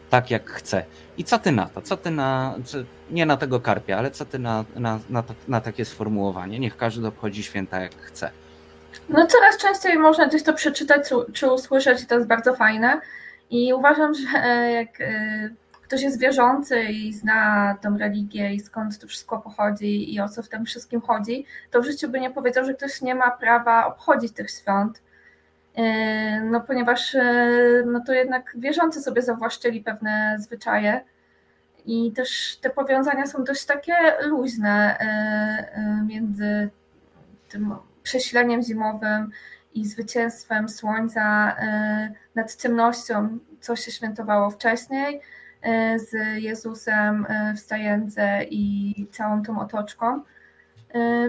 tak jak chce. I co ty na to? Co ty na, co, nie na tego karpia, ale co ty na, na, na, na takie sformułowanie? Niech każdy obchodzi święta jak chce. No coraz częściej można gdzieś to przeczytać czy- czy usłyszeć i to jest bardzo fajne. I uważam, że e, jak e, ktoś jest wierzący i zna tą religię i skąd to wszystko pochodzi i o co w tym wszystkim chodzi, to w życiu by nie powiedział, że ktoś nie ma prawa obchodzić tych świąt. E, No ponieważ e, no to jednak wierzący sobie zawłaszczyli pewne zwyczaje i też te powiązania są dość takie luźne e, między tym prześleniem zimowym i zwycięstwem słońca nad ciemnością, co się świętowało wcześniej, z Jezusem w stajence i całą tą otoczką.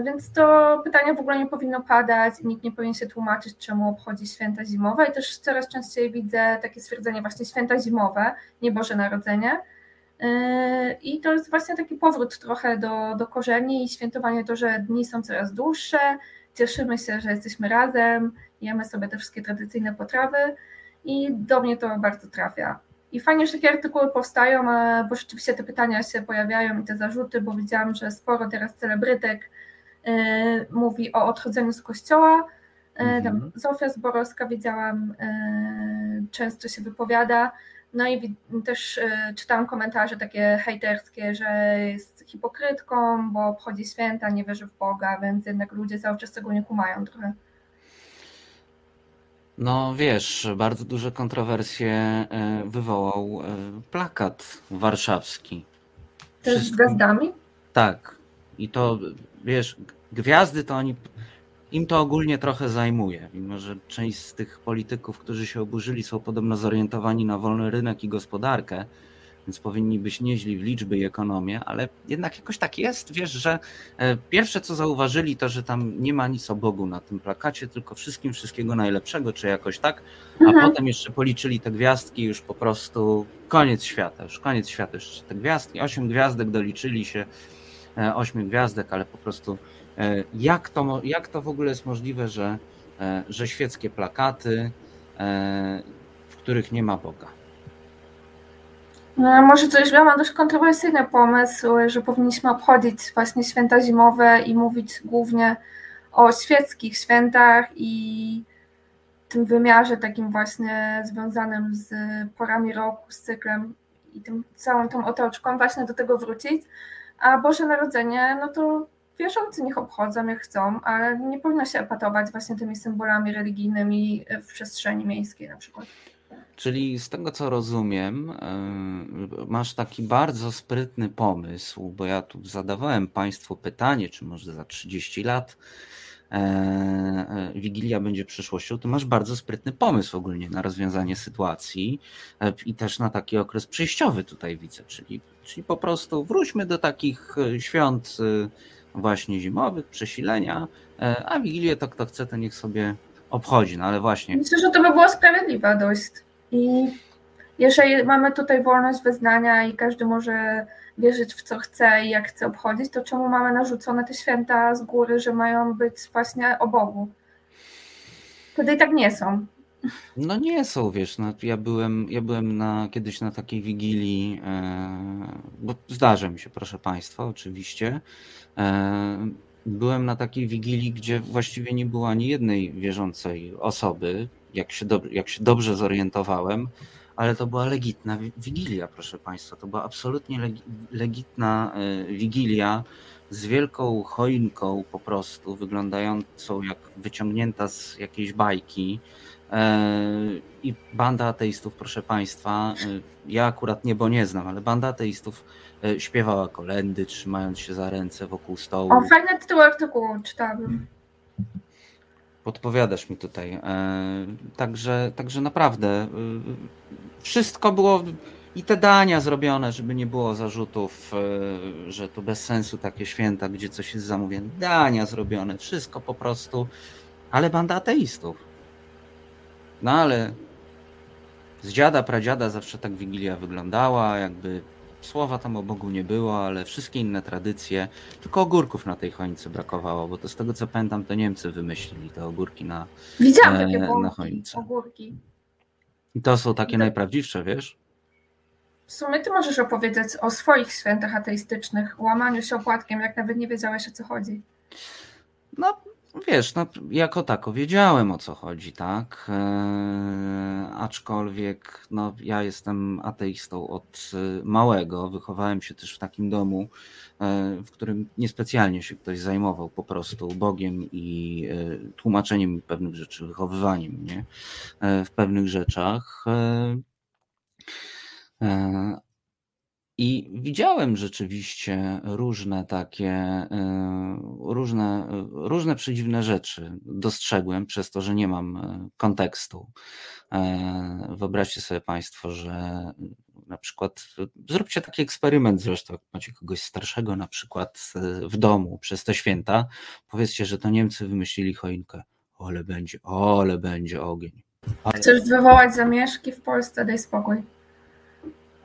Więc to pytanie w ogóle nie powinno padać, nikt nie powinien się tłumaczyć, czemu obchodzi święta zimowe. I też coraz częściej widzę takie stwierdzenie właśnie święta zimowe, nie Boże Narodzenie. I to jest właśnie taki powrót trochę do, do korzeni i świętowanie to, że dni są coraz dłuższe, cieszymy się, że jesteśmy razem, jemy sobie te wszystkie tradycyjne potrawy i do mnie to bardzo trafia. I fajnie, że takie artykuły powstają, bo rzeczywiście te pytania się pojawiają i te zarzuty, bo widziałam, że sporo teraz celebrytek y, mówi o odchodzeniu z kościoła. Y, mhm. Zofia Zborowska widziałam, często się wypowiada. No i też czytałam komentarze takie hejterskie, że jest hipokrytką, bo obchodzi święta, nie wierzy w Boga, więc jednak ludzie cały czas tego nie kumają trochę. No wiesz, bardzo duże kontrowersje e, wywołał e, plakat warszawski. Też z gwiazdami? Tak. I to wiesz, gwiazdy to oni. Im to ogólnie trochę zajmuje, mimo że część z tych polityków, którzy się oburzyli, są podobno zorientowani na wolny rynek i gospodarkę, więc powinni być nieźli w liczby i ekonomię, ale jednak jakoś tak jest, wiesz, że e, pierwsze co zauważyli to, że tam nie ma nic o Bogu na tym plakacie, tylko wszystkim wszystkiego najlepszego, czy jakoś tak, a mhm. potem jeszcze policzyli te gwiazdki już po prostu koniec świata, już koniec świata, jeszcze te gwiazdki, osiem gwiazdek doliczyli się, e, ośmiu gwiazdek, ale po prostu e, jak to, jak to w ogóle jest możliwe, że, że świeckie plakaty, w których nie ma Boga. No, może coś, ja mam dość kontrowersyjny pomysł, że powinniśmy obchodzić właśnie święta zimowe i mówić głównie o świeckich świętach i tym wymiarze takim właśnie związanym z porami roku, z cyklem i tym całą tą otoczką, właśnie do tego wrócić. A Boże Narodzenie, no to wierzący niech obchodzą jak chcą, ale nie powinno się epatować właśnie tymi symbolami religijnymi w przestrzeni miejskiej na przykład. Czyli z tego co rozumiem, e, masz taki bardzo sprytny pomysł, bo ja tu zadawałem Państwu pytanie, czy może za 30 lat e, e, Wigilia będzie przyszłością, to masz bardzo sprytny pomysł ogólnie na rozwiązanie sytuacji i też na taki okres przejściowy tutaj widzę, czyli, czyli po prostu wróćmy do takich świąt właśnie zimowych, przesilenia, a Wigilię to kto chce, to niech sobie obchodzi, no ale właśnie. Myślę, że to by było sprawiedliwe dość. I jeżeli mamy tutaj wolność wyznania i każdy może wierzyć w co chce i jak chce obchodzić, to czemu mamy narzucone te święta z góry, że mają być właśnie o Bogu? Wtedy i tak nie są. No nie są, wiesz, no, ja byłem, ja byłem na, kiedyś na takiej wigilii, e, bo zdarza mi się, proszę Państwa, oczywiście. E, byłem na takiej wigilii, gdzie właściwie nie było ani jednej wierzącej osoby, jak się, do, jak się dobrze zorientowałem, ale to była legitna wigilia, proszę Państwa. To była absolutnie legitna e, wigilia z wielką choinką po prostu, wyglądającą jak wyciągnięta z jakiejś bajki. E, I banda ateistów, proszę Państwa, e, ja akurat niebo nie znam, ale banda ateistów śpiewała kolendy, trzymając się za ręce wokół stołu. O, fajny tytuł artykułu czytałem podpowiadasz mi tutaj. E, także, także naprawdę e, wszystko było i te dania zrobione, żeby nie było zarzutów, e, że to bez sensu takie święta, gdzie coś jest zamówione. Dania zrobione, wszystko po prostu, ale banda ateistów. No ale z dziada, pradziada zawsze tak Wigilia wyglądała, jakby Słowa tam o Bogu nie było, ale wszystkie inne tradycje. Tylko ogórków na tej choince brakowało, bo to z tego co pamiętam, to Niemcy wymyślili te ogórki na, Widziałam e, takie na choince. ogórki. I to są takie najprawdziwsze, wiesz? W sumie ty możesz opowiedzieć o swoich świętach ateistycznych, łamaniu się opłatkiem, jak nawet nie wiedziałeś o co chodzi. No, Wiesz, no, jako tako wiedziałem o co chodzi, tak? E, aczkolwiek no, ja jestem ateistą od e, małego. Wychowałem się też w takim domu, e, w którym niespecjalnie się ktoś zajmował po prostu Bogiem i e, tłumaczeniem pewnych rzeczy, wychowywaniem mnie e, w pewnych rzeczach. I widziałem rzeczywiście różne takie, e, różne, różne przedziwne rzeczy. Dostrzegłem przez to, że nie mam e, kontekstu. E, wyobraźcie sobie Państwo, że na przykład zróbcie taki eksperyment zresztą, jak macie kogoś starszego na przykład w domu przez te święta, powiedzcie, że to Niemcy wymyślili choinkę. Ole będzie, ole będzie ogień. Ale... Chcesz wywołać zamieszki w Polsce, daj spokój.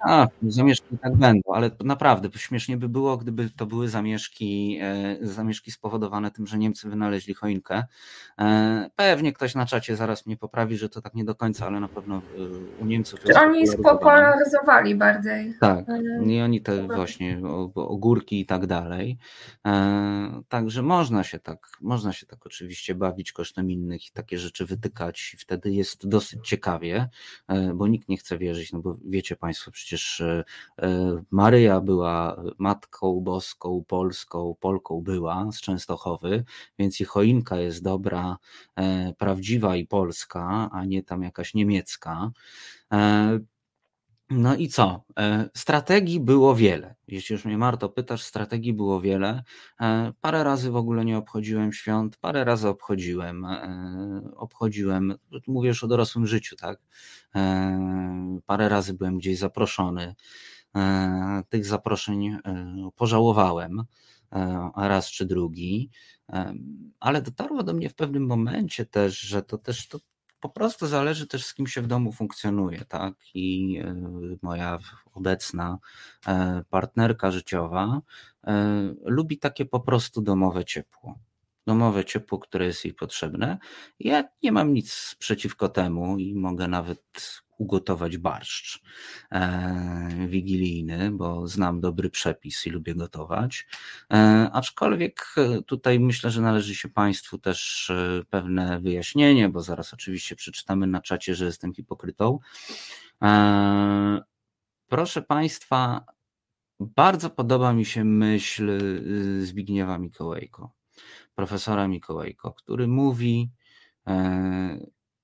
A, zamieszki tak będą, ale naprawdę śmiesznie by było, gdyby to były zamieszki, e, zamieszki spowodowane tym, że Niemcy wynaleźli choinkę. E, pewnie ktoś na czacie zaraz mnie poprawi, że to tak nie do końca, ale na pewno e, u Niemców. Czy oni spopularyzowali bardziej? Tak, i oni te właśnie ogórki i tak dalej. Także można się tak, można się tak oczywiście bawić kosztem innych i takie rzeczy wytykać i wtedy jest dosyć ciekawie, bo nikt nie chce wierzyć, no bo wiecie Państwo przecież przecież e, e, Maryja była matką boską, polską, Polką była z Częstochowy, więc i choinka jest dobra, e, prawdziwa i polska, a nie tam jakaś niemiecka. No i co? Strategii było wiele. Jeśli już mnie Marto pytasz, strategii było wiele. Parę razy w ogóle nie obchodziłem świąt, parę razy obchodziłem. Obchodziłem, mówię już o dorosłym życiu, tak? Parę razy byłem gdzieś zaproszony. Tych zaproszeń pożałowałem raz czy drugi, ale dotarło do mnie w pewnym momencie też, że to też to po prostu zależy też z kim się w domu funkcjonuje, tak? I e, moja obecna e, partnerka życiowa e, lubi takie po prostu domowe ciepło domowe ciepło, które jest jej potrzebne. Ja nie mam nic przeciwko temu i mogę nawet ugotować barszcz e, wigilijny, bo znam dobry przepis i lubię gotować. E, aczkolwiek e, tutaj myślę, że należy się Państwu też pewne wyjaśnienie, bo zaraz oczywiście przeczytamy na czacie, że jestem hipokrytą. Proszę Państwa, bardzo podoba mi się myśl y, Zbigniewa Mikołajko profesora Mikołajko, który mówi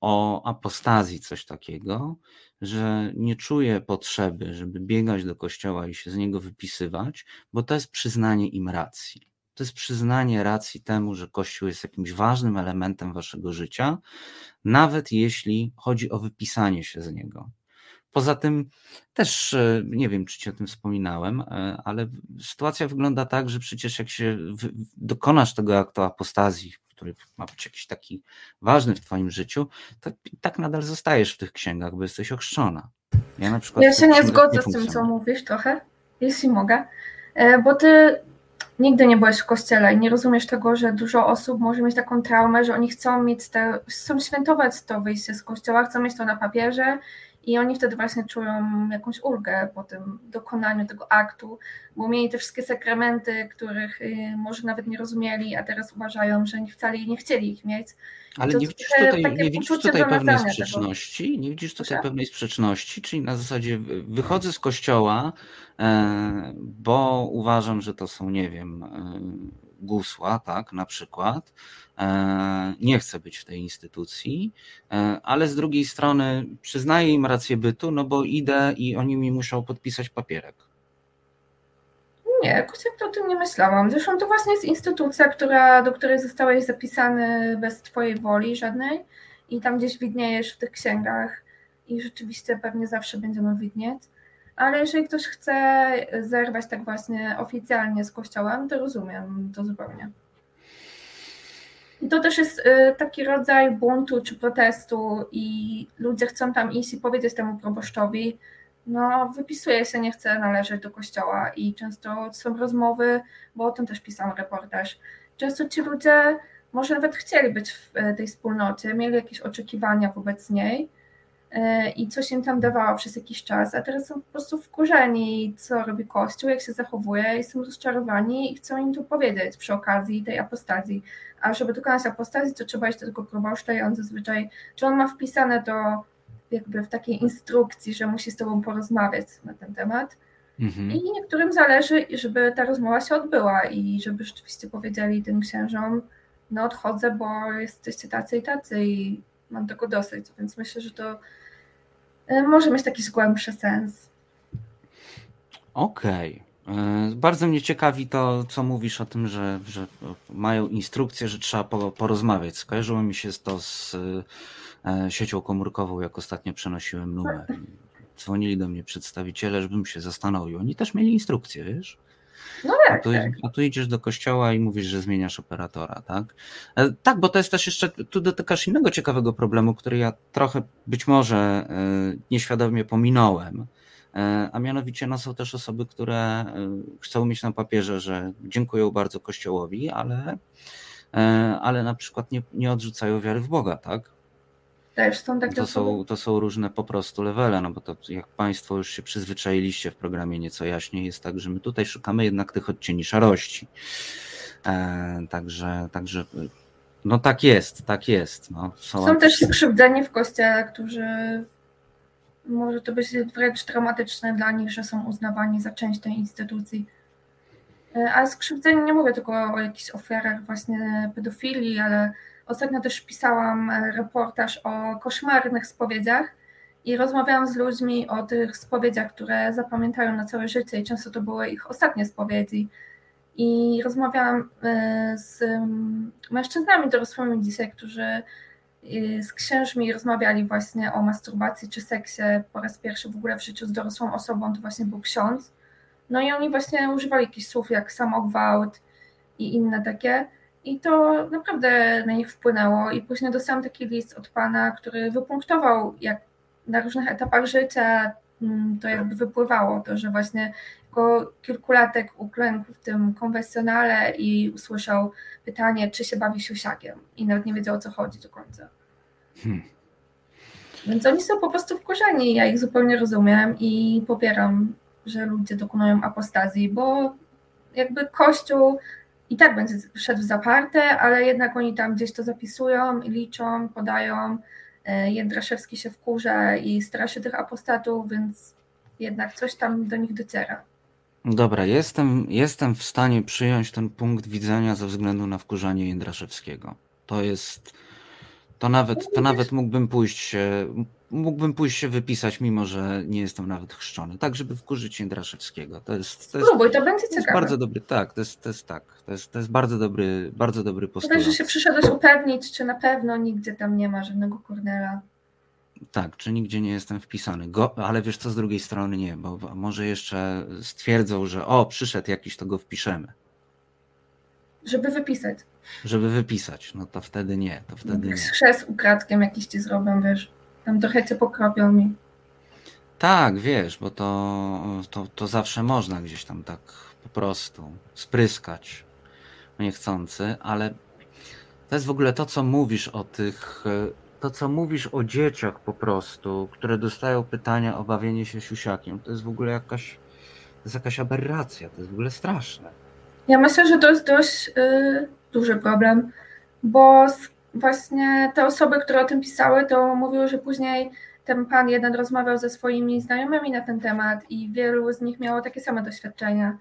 o apostazji coś takiego, że nie czuje potrzeby, żeby biegać do kościoła i się z niego wypisywać, bo to jest przyznanie im racji. To jest przyznanie racji temu, że Kościół jest jakimś ważnym elementem waszego życia, nawet jeśli chodzi o wypisanie się z niego. Poza tym też e, nie wiem, czy ci o tym wspominałem, e, ale sytuacja wygląda tak, że przecież jak się dokonasz tego aktu apostazji, który ma być jakiś taki ważny w twoim życiu, to tak nadal zostajesz w tych księgach, bo jesteś ochrzczona. Ja, na przykład ja się nie zgodzę nie z tym, co mówisz trochę, jeśli mogę, e, bo ty nigdy nie byłeś w kościele i nie rozumiesz tego, że dużo osób może mieć taką traumę, że oni chcą mieć te, chcą świętować to wyjście z kościoła, chcą mieć to na papierze i oni wtedy właśnie czują jakąś ulgę po tym dokonaniu tego aktu, bo mieli te wszystkie sakramenty, których y, może nawet nie rozumieli, a teraz uważają, że wcale nie chcieli ich mieć. Ale nie widzisz tutaj, nie widzisz tutaj pewnej sprzeczności? Tego. Nie widzisz tutaj Proszę? pewnej sprzeczności, czyli na zasadzie wychodzę z kościoła, e, bo uważam, że to są, nie wiem, e, gusła, tak, na przykład. E, nie chcę być w tej instytucji, e, ale z drugiej strony przyznaję im rację bytu, no bo idę i oni mi muszą podpisać papierek. Nie, jakoś jak to o tym nie myślałam. Zresztą to właśnie jest instytucja, która, do której zostałeś zapisany bez twojej woli żadnej i tam gdzieś widniejesz w tych księgach i rzeczywiście pewnie zawsze będziemy widnieć ale jeżeli ktoś chce zerwać tak właśnie oficjalnie z kościołem, to rozumiem to zupełnie. I to też jest y, taki rodzaj buntu czy protestu i ludzie chcą tam iść i powiedzieć temu proboszczowi, no wypisuję się, nie chcę należeć do kościoła i często są rozmowy, bo o tym też pisał reportaż, często ci ludzie może nawet chcieli być w y, tej wspólnocie, mieli jakieś oczekiwania wobec niej, i coś im tam dawało przez jakiś czas, a teraz są po prostu wkurzeni, co robi Kościół, jak się zachowuje i są rozczarowani i chcą im to powiedzieć przy okazji tej apostazji. A żeby dokonać apostazji, to trzeba iść do tego proboszcza i on zazwyczaj, czy on ma wpisane to jakby w takiej instrukcji, że musi z tobą porozmawiać na ten temat. Mhm. I niektórym zależy, żeby ta rozmowa się odbyła i żeby rzeczywiście powiedzieli tym księżom, no odchodzę, bo jesteście tacy i tacy i mam tego dosyć, więc myślę, że to e, może mieć taki głębszy sens. Okej. Okay. E, bardzo mnie ciekawi to, co mówisz o tym, że, że mają instrukcję, że trzeba porozmawiać. Skojarzyło mi się to z e, siecią komórkową, jak ostatnio przenosiłem numer. dzwonili do mnie przedstawiciele, żebym się zastanowił. Oni też mieli instrukcję, wiesz? No A tak, tu, tak. a tu idziesz do kościoła i mówisz, że zmieniasz operatora, tak? E, Tak, bo to jest też jeszcze, tu dotykasz innego ciekawego problemu, który ja trochę być może e, nieświadomie pominąłem. E, A mianowicie no, są też osoby, które chcą mieć na papierze, że dziękują bardzo Kościołowi, ale, ale na przykład nie, nie odrzucają wiary w Boga, tak? Też są takie To osoby. są, to są różne po prostu levele, no bo to jak Państwo już się przyzwyczailiście w programie nieco jaśniej, jest tak, że my tutaj szukamy jednak tych odcieni szarości. E, także, także no tak jest, tak jest. No, są Są też skrzywdzeni w kościele, którzy może to być wręcz traumatyczne dla nich, że są uznawani za część tej instytucji. E, A skrzywdzeni nie mówię tylko o jakichś ofiarach właśnie pedofilii, ale ostatnio też pisałam e, reportaż o koszmarnych spowiedziach i rozmawiałam z ludźmi o tych spowiedziach, które zapamiętają na całe życie i często to były ich ostatnie spowiedzi. I rozmawiałam e, z mm, mężczyznami dorosłymi dzisiaj, którzy y, z księżmi rozmawiali właśnie o masturbacji czy seksie po raz pierwszy w ogóle w życiu z dorosłą osobą, to właśnie był ksiądz. No i oni właśnie używali jakichś słów jak samogwałt i inne takie. I to naprawdę na nich wpłynęło. I później dostałam taki list od pana, który wypunktował, jak na różnych etapach życia mm, to jakby wypływało, to że właśnie jako kilkulatek uklękł w tym konwensjonale i usłyszał pytanie, czy się bawi siusiakiem i nawet nie wiedział o co chodzi do końca. Hmm. Więc oni są po prostu wkurzeni, ja ich zupełnie rozumiem i popieram, że ludzie dokonują apostazji, bo jakby Kościół i tak będzie szedł w zaparte, ale jednak oni tam gdzieś to zapisują, liczą, podają. E, Jędraszewski się wkurza i stara się tych apostatów, więc jednak coś tam do nich dociera. Dobra, jestem, jestem w stanie przyjąć ten punkt widzenia ze względu na wkurzanie Jędraszewskiego. To jest. To nawet, to nawet mógłbym pójść mógłbym pójść się wypisać, mimo że nie jestem nawet chrzczony, tak, żeby wkurzyć Jędraszewskiego. To jest, to jest, Próbuj, to będzie to jest ciekawe. bardzo dobry, tak, to jest, to jest tak, to jest, to jest bardzo dobry, bardzo dobry postulat. też, że się przyszedłeś upewnić, czy na pewno nigdzie tam nie ma żadnego Kornela. Tak, czy nigdzie nie jestem wpisany. Go, ale wiesz co, z drugiej strony nie, bo może jeszcze stwierdzą, że o, przyszedł jakiś, to go wpiszemy. Żeby wypisać. Żeby wypisać, no to wtedy nie, to wtedy nie. Chrzest ukradkiem jakiś ci zrobią, wiesz. Tam trochę cię pokropią mi. Tak, wiesz, bo to, to, to zawsze można gdzieś tam tak po prostu spryskać niechcący, ale to jest w ogóle to, co mówisz o tych, e, to, co mówisz o dzieciach po prostu, które dostają pytania o bawienie się siusiakiem, to jest w ogóle jakaś, to jest jakaś aberracja, to jest w ogóle straszne. Ja myślę, że to jest dość y, duży problem, bo s- właśnie te osoby, które o tym pisały, to mówiły, że później ten pan jeden rozmawiał ze swoimi znajomymi na ten temat i wielu z nich miało takie same doświadczenia.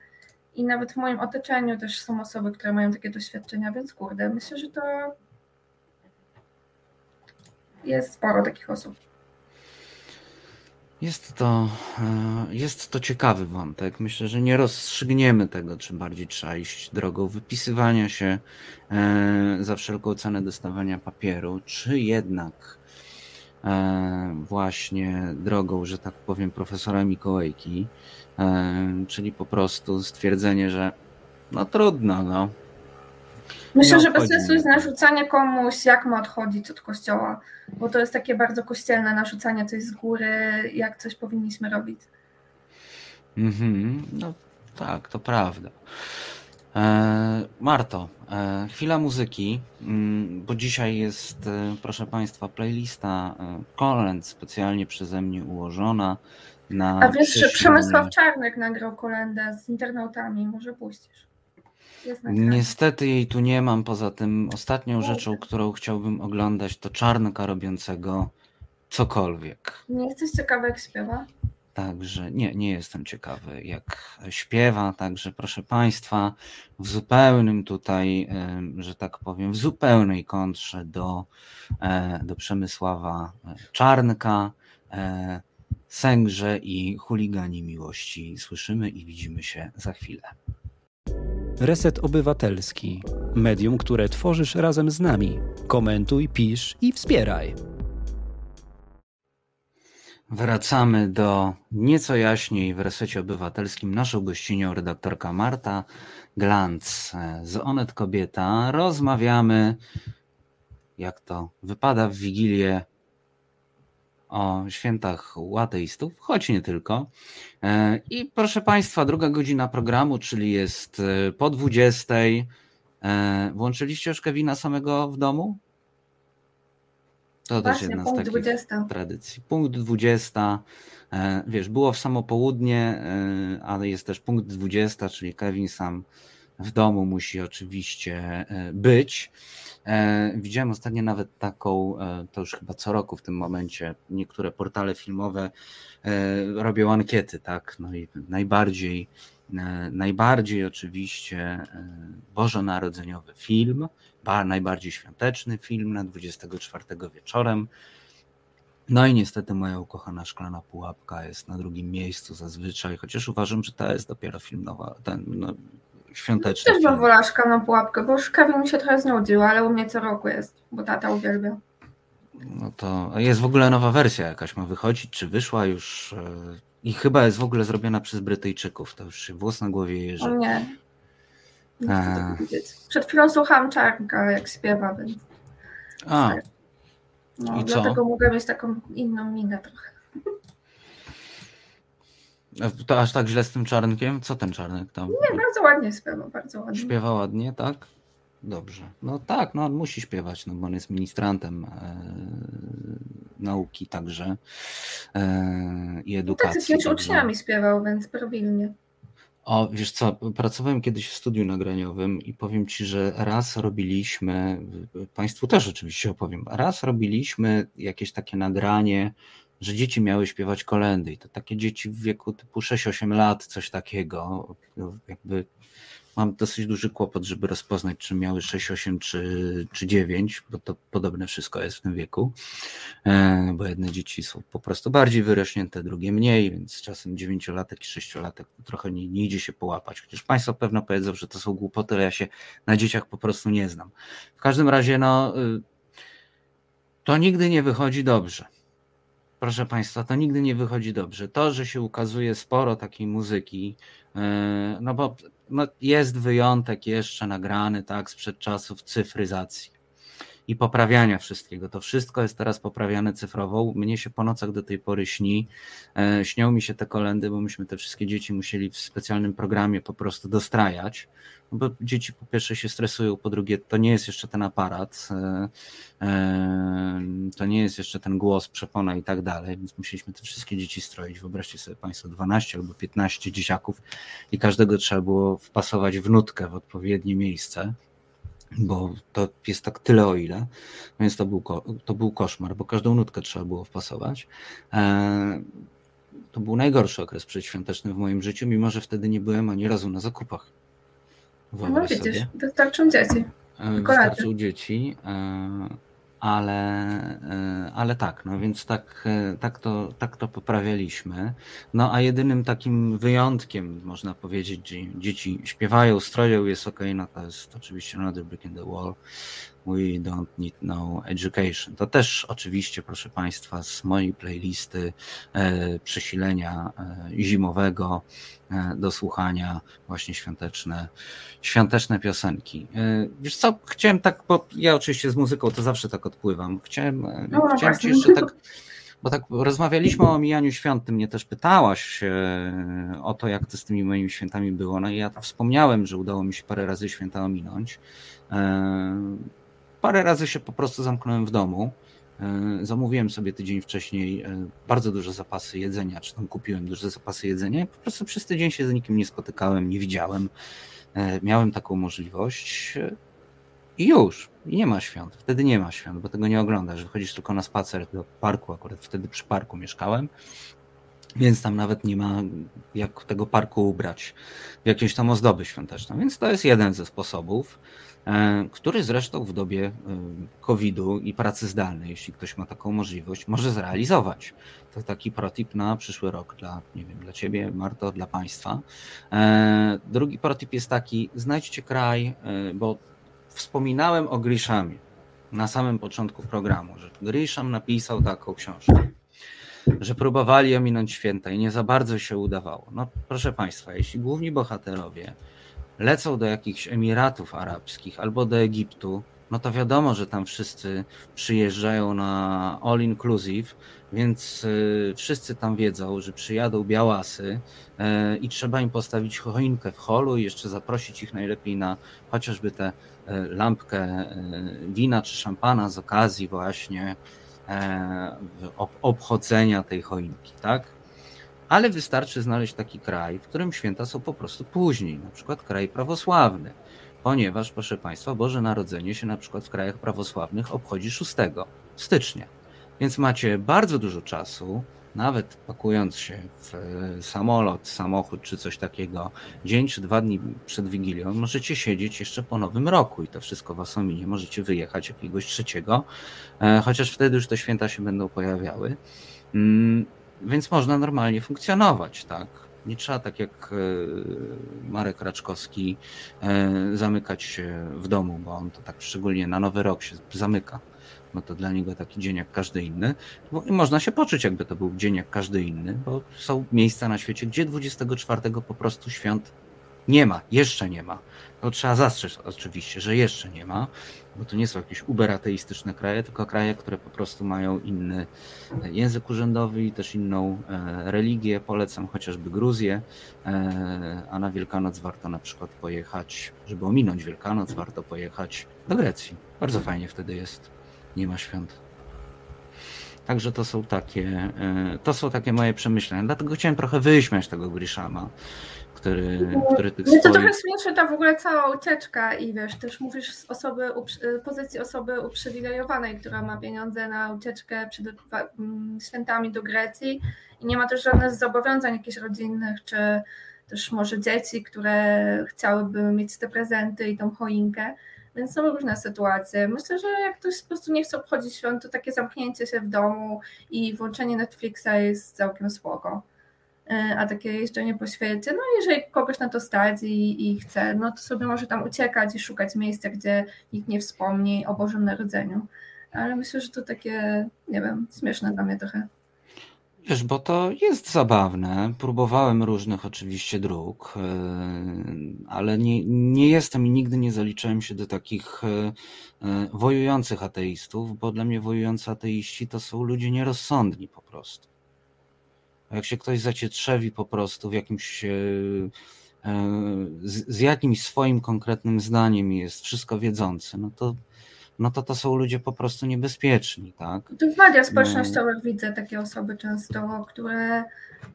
I nawet w moim otoczeniu też są osoby, które mają takie doświadczenia, więc kurde, myślę, że to jest sporo takich osób. Jest to, e, jest to ciekawy wątek. Myślę, że nie rozstrzygniemy tego, czy bardziej trzeba iść drogą wypisywania się e, za wszelką cenę dostawania papieru, czy jednak e, właśnie drogą, że tak powiem, profesora Mikołajki, czyli po prostu stwierdzenie, że no trudno, no. Myślę, Nie że bez sensu jest narzucanie komuś, jak ma odchodzić od kościoła, bo to jest takie bardzo kościelne narzucanie coś z góry, jak coś powinniśmy robić. Mhm, no tak, to prawda. E, Marto, e, chwila muzyki, mm, bo dzisiaj jest, e, proszę Państwa, playlista kolęd specjalnie przeze mnie ułożona na A wiesz, że Przemysław Czarnek nagrał kolendę z internautami, może puścisz. Niestety jej tu nie mam, poza tym ostatnią Kurde. rzeczą, którą chciałbym oglądać, to Czarnka robiącego cokolwiek. Nie jesteś ciekawa, jak śpiewa? Także nie, nie jestem ciekawy, jak śpiewa. Także proszę Państwa, w zupełnym tutaj, że tak powiem, w zupełnej kontrze do, e, do Przemysława e, Czarnka, e, Sęgrze i chuligani miłości. Słyszymy i widzimy się za chwilę. Reset Obywatelski. Medium, które tworzysz razem z nami. Komentuj, pisz i wspieraj. Wracamy do nieco jaśniej w resecie obywatelskim. Naszą gościnią redaktorka Marta Glanc z Onet Kobieta. Rozmawiamy, jak to wypada w Wigilię o świętach ateistów, choć nie tylko. E, I proszę Państwa, druga godzina programu, czyli jest e, po 20. E, włączyliście już Kevina samego w domu? To Właśnie, też jedna z takich 20. tradycji. Punkt 20. Wiesz, było w samo południe, ale jest też punkt 20, czyli Kevin sam w domu musi oczywiście być. E, widziałem ostatnio nawet taką, e, to już chyba co roku w tym momencie, niektóre portale filmowe e, robią ankiety, tak? No i najbardziej, najbardziej oczywiście bożonarodzeniowy film, najbardziej świąteczny film na 24 wieczorem. No i niestety moja ukochana szklana pułapka jest na drugim miejscu zazwyczaj, chociaż uważam, że ta jest dopiero filmowa, ten, no, świąteczny. Też bym wolała szklaną pułapkę, bo już Kevin mi się trochę znudził, ale u mnie co roku jest, bo tata uwielbia. No to jest w ogóle nowa wersja jakaś ma wychodzić, czy wyszła już e, i chyba jest w ogóle zrobiona przez Brytyjczyków, to już się włos na głowie jeży. O nie. nie chcę Przed chwilą słuchałam Czarnka, jak śpiewa, więc... A. No, I dlatego co? mogę mieć taką inną minę trochę. To aż tak źle z tym czarnkiem? Co ten czarnek tam? Nie, bardzo ładnie śpiewa, bardzo ładnie. Śpiewa ładnie, tak? Dobrze. No tak, no on musi śpiewać, no bo on jest ministrantem e, nauki także e, i edukacji. No tak, z jakimiś uczniami śpiewał, więc pravilnie. O, wiesz co, pracowałem kiedyś w studiu nagraniowym i powiem ci, że raz robiliśmy, Państwu też oczywiście opowiem, raz robiliśmy jakieś takie nagranie że dzieci miały śpiewać kolendy. I to takie dzieci w wieku typu 6-8 lat, coś takiego, jakby mam dosyć duży kłopot, żeby rozpoznać, czy miały 6, 8 czy, czy 9, bo to podobne wszystko jest w tym wieku, e, bo jedne dzieci są po prostu bardziej wyrośnięte, drugie mniej, więc czasem 9-latek i 6-latek trochę nie, nie idzie się połapać, chociaż Państwo pewno powiedzą, że to są głupoty, ale ja się na dzieciach po prostu nie znam. W każdym razie, no, y, to nigdy nie wychodzi dobrze proszę Państwa, to nigdy nie wychodzi dobrze. To, że się ukazuje sporo takiej muzyki, e, no bo no jest wyjątek jeszcze nagrany tak sprzed czasów cyfryzacji i poprawiania wszystkiego. To wszystko jest teraz poprawiane cyfrowo. Mnie się po nocach do tej pory śni. E, śnią mi się te kolendy, bo myśmy te wszystkie dzieci musieli w specjalnym programie po prostu dostrajać. Bo dzieci po pierwsze się stresują, po drugie to nie jest jeszcze ten aparat, e, e, to nie jest jeszcze ten głos, przepona i tak dalej, więc musieliśmy te wszystkie dzieci stroić. Wyobraźcie sobie Państwo 12 albo 15 dzieciaków i każdego trzeba było wpasować w nutkę w odpowiednie miejsce bo to jest tak tyle o ile, więc to był, to był koszmar, bo każdą nutkę trzeba było wpasować. E, to był najgorszy okres przedświąteczny w moim życiu, mimo że wtedy nie byłem ani razu na zakupach. Wyobraź no widzisz, sobie. wystarczą dzieci. E, wystarczą dzieci. Ale, e, ale tak, no więc tak, e, tak, to, tak to poprawialiśmy. No a jedynym takim wyjątkiem, można powiedzieć, że dzieci śpiewają, stroją, jest ok, no to jest oczywiście Another Brick in the Wall, We Don't Need No Education. To też oczywiście, proszę Państwa, z mojej playlisty e, przesilenia e, zimowego e, do słuchania właśnie świąteczne, świąteczne piosenki. E, wiesz co, chciałem tak, bo ja oczywiście z muzyką to zawsze tak odpływam. Chciałem, e, no, chciałem Ci jeszcze tak bo tak rozmawialiśmy o omijaniu świąt, ty mnie też pytałaś e, o to, jak to z tymi moimi świętami było. No i ja wspomniałem, że udało mi się parę razy święta ominąć. Parę razy się po prostu zamknąłem w domu. E, zamówiłem sobie tydzień wcześniej e, bardzo duże zapasy jedzenia, czy tam kupiłem duże zapasy jedzenia po prostu przez tydzień się z nikim nie spotykałem, nie widziałem. E, miałem taką możliwość i już. I nie ma świąt. Wtedy nie ma świąt, bo tego nie oglądasz. Wychodzisz tylko na spacer do parku, akurat wtedy przy parku mieszkałem, więc tam nawet nie ma jak tego parku ubrać w jakieś tam ozdoby świąteczne. Więc to jest jeden ze sposobów. E, który zresztą w dobie e, COVID-u i pracy zdalnej, jeśli ktoś ma taką możliwość, może zrealizować. To taki protip na przyszły rok dla, nie wiem, dla ciebie, Marto, dla państwa. E, drugi protip jest taki, znajdźcie kraj, bo wspominałem o Grisham na samym początku programu, że Grisham napisał taką książkę. że próbowali ominąć święta i nie za bardzo się udawało. No proszę Państwa, jeśli główni bohaterowie lecą do jakichś Emiratów Arabskich albo do Egiptu, no to wiadomo, że tam wszyscy przyjeżdżają na all inclusive, więc y, wszyscy tam wiedzą, że przyjadą białasy y, i trzeba im postawić choinkę w holu i jeszcze zaprosić ich najlepiej na chociażby tę y, lampkę wina czy szampana z okazji właśnie obchodzenia tej choinki, tak? Ale wystarczy znaleźć taki kraj, w którym święta są po prostu później, na przykład kraj prawosławny ponieważ, proszę Państwa, Boże Narodzenie się na przykład w krajach prawosławnych obchodzi 6 stycznia. Więc macie bardzo dużo czasu, nawet pakując się w e, samolot, samochód czy coś takiego, dzień czy dwa dni przed Wigilią, możecie siedzieć jeszcze po nowym roku i to wszystko was ominie. Możecie wyjechać jakiegoś trzeciego, e, chociaż wtedy już te święta się będą pojawiały. Więc można normalnie funkcjonować, tak? Nie trzeba tak jak e, Marek Raczkowski e, zamykać się w domu, bo on to tak szczególnie na Nowy Rok się zamyka. No to dla niego taki dzień jak każdy inny. Bo można się poczuć, jakby to był dzień jak każdy inny, bo są miejsca na świecie, gdzie 24 po prostu świąt nie ma, jeszcze nie ma. To trzeba zastrzec oczywiście, że jeszcze nie ma, bo to nie są jakieś uberateistyczne kraje, tylko kraje, które po prostu mają inny język urzędowy i też inną e, religię. Polecam chociażby Gruzję, e, a na Wielkanoc warto na przykład pojechać, żeby ominąć Wielkanoc, warto pojechać do Grecji. Bardzo fajnie wtedy jest, nie ma świąt. Także to są takie, e, to są takie moje przemyślenia. Dlatego chciałem trochę wyśmiać tego Grishama który, który tych to trochę śmieszy ta w ogóle cała ucieczka i wiesz, też mówisz z osoby, pozycji osoby uprzywilejowanej, która ma pieniądze na ucieczkę przed mm, świętami do Grecji i nie ma też żadnych zobowiązań jakichś rodzinnych, czy też może dzieci, które chciałyby mieć te prezenty i tą choinkę. Więc są różne sytuacje. Myślę, że jak ktoś po prostu nie chce obchodzić świąt, to takie zamknięcie się w domu i włączenie Netflixa jest całkiem spoko. E, a takie jeżdżenie po świecie, no jeżeli kogoś na to stać i, i chce, no to sobie może tam uciekać i szukać miejsca, gdzie nikt nie wspomni o Bożym Narodzeniu. Ale myślę, że to takie, nie wiem, śmieszne dla mnie trochę. Wiesz, bo to jest zabawne. Próbowałem różnych oczywiście dróg, e, ale nie, nie jestem i nigdy nie zaliczyłem się do takich e, wojujących ateistów, bo dla mnie wojujący ateiści to są ludzie nierozsądni po prostu. Jak się ktoś zacietrzewi po prostu w jakimś e, e, z, jakimś swoim konkretnym zdaniem jest wszystko wiedzący, no to, no to to są ludzie po prostu niebezpieczni, tak? Tu w mediach społecznościowych no. widzę takie osoby często, które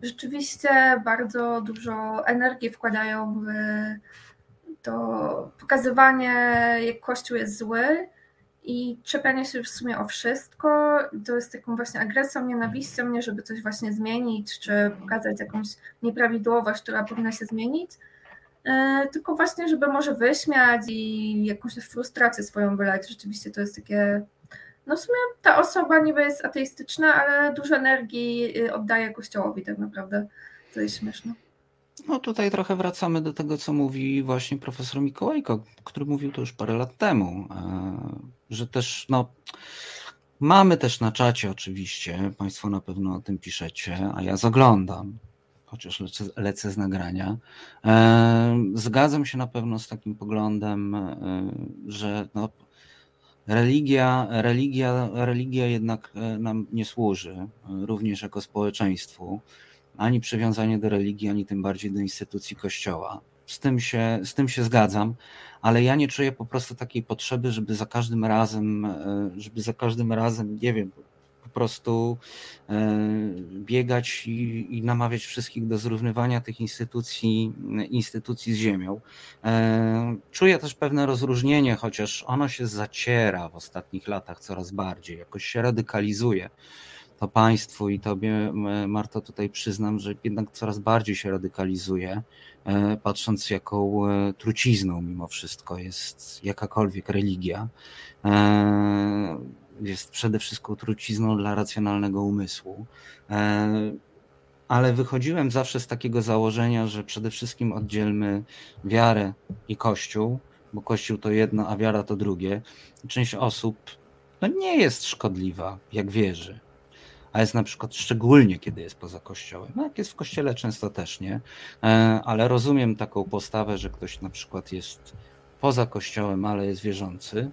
rzeczywiście bardzo dużo energii wkładają w to pokazywanie, jak Kościół jest zły, i czepianie się w sumie o wszystko, to jest taką właśnie agresją, nienawiścią, nie żeby coś właśnie zmienić, czy pokazać jakąś nieprawidłowość, która powinna się zmienić, e, tylko właśnie, żeby może wyśmiać i jakąś frustrację swoją wylać. Rzeczywiście to jest takie, no w sumie ta osoba niby jest ateistyczna, ale dużo energii y, oddaje Kościołowi tak naprawdę. To jest śmieszne. No tutaj trochę wracamy do tego, co mówi właśnie profesor Mikołajko, który mówił to już parę lat temu, e, że też no, mamy też na czacie oczywiście, Państwo na pewno o tym piszecie, a ja zaglądam, chociaż lecę, lecę z nagrania. E, zgadzam się na pewno z takim poglądem, e, że no, religia, religia, religia jednak nam nie służy, również jako społeczeństwu ani przywiązanie do religii, ani tym bardziej do instytucji Kościoła. Z tym, się, z tym się zgadzam, ale ja nie czuję po prostu takiej potrzeby, żeby za każdym razem, e, żeby za każdym razem, nie wiem, po prostu e, biegać i, i namawiać wszystkich do zrównywania tych instytucji, instytucji z ziemią. E, czuję też pewne rozróżnienie, chociaż ono się zaciera w ostatnich latach coraz bardziej, jakoś się radykalizuje to państwu i tobie, Marto, tutaj przyznam, że jednak coraz bardziej się radykalizuje, patrząc jaką e, trucizną mimo wszystko jest jakakolwiek religia. E, jest przede wszystkim trucizną dla racjonalnego umysłu. Ale wychodziłem zawsze z takiego założenia, że przede wszystkim oddzielmy wiarę i Kościół, bo Kościół to jedno, a wiara to drugie. Część osób no nie jest szkodliwa, jak wierzy a jest na przykład szczególnie, kiedy jest poza kościołem. No jak jest w kościele, często też nie, e, ale rozumiem taką postawę, że ktoś na przykład jest poza kościołem, ale jest wierzący.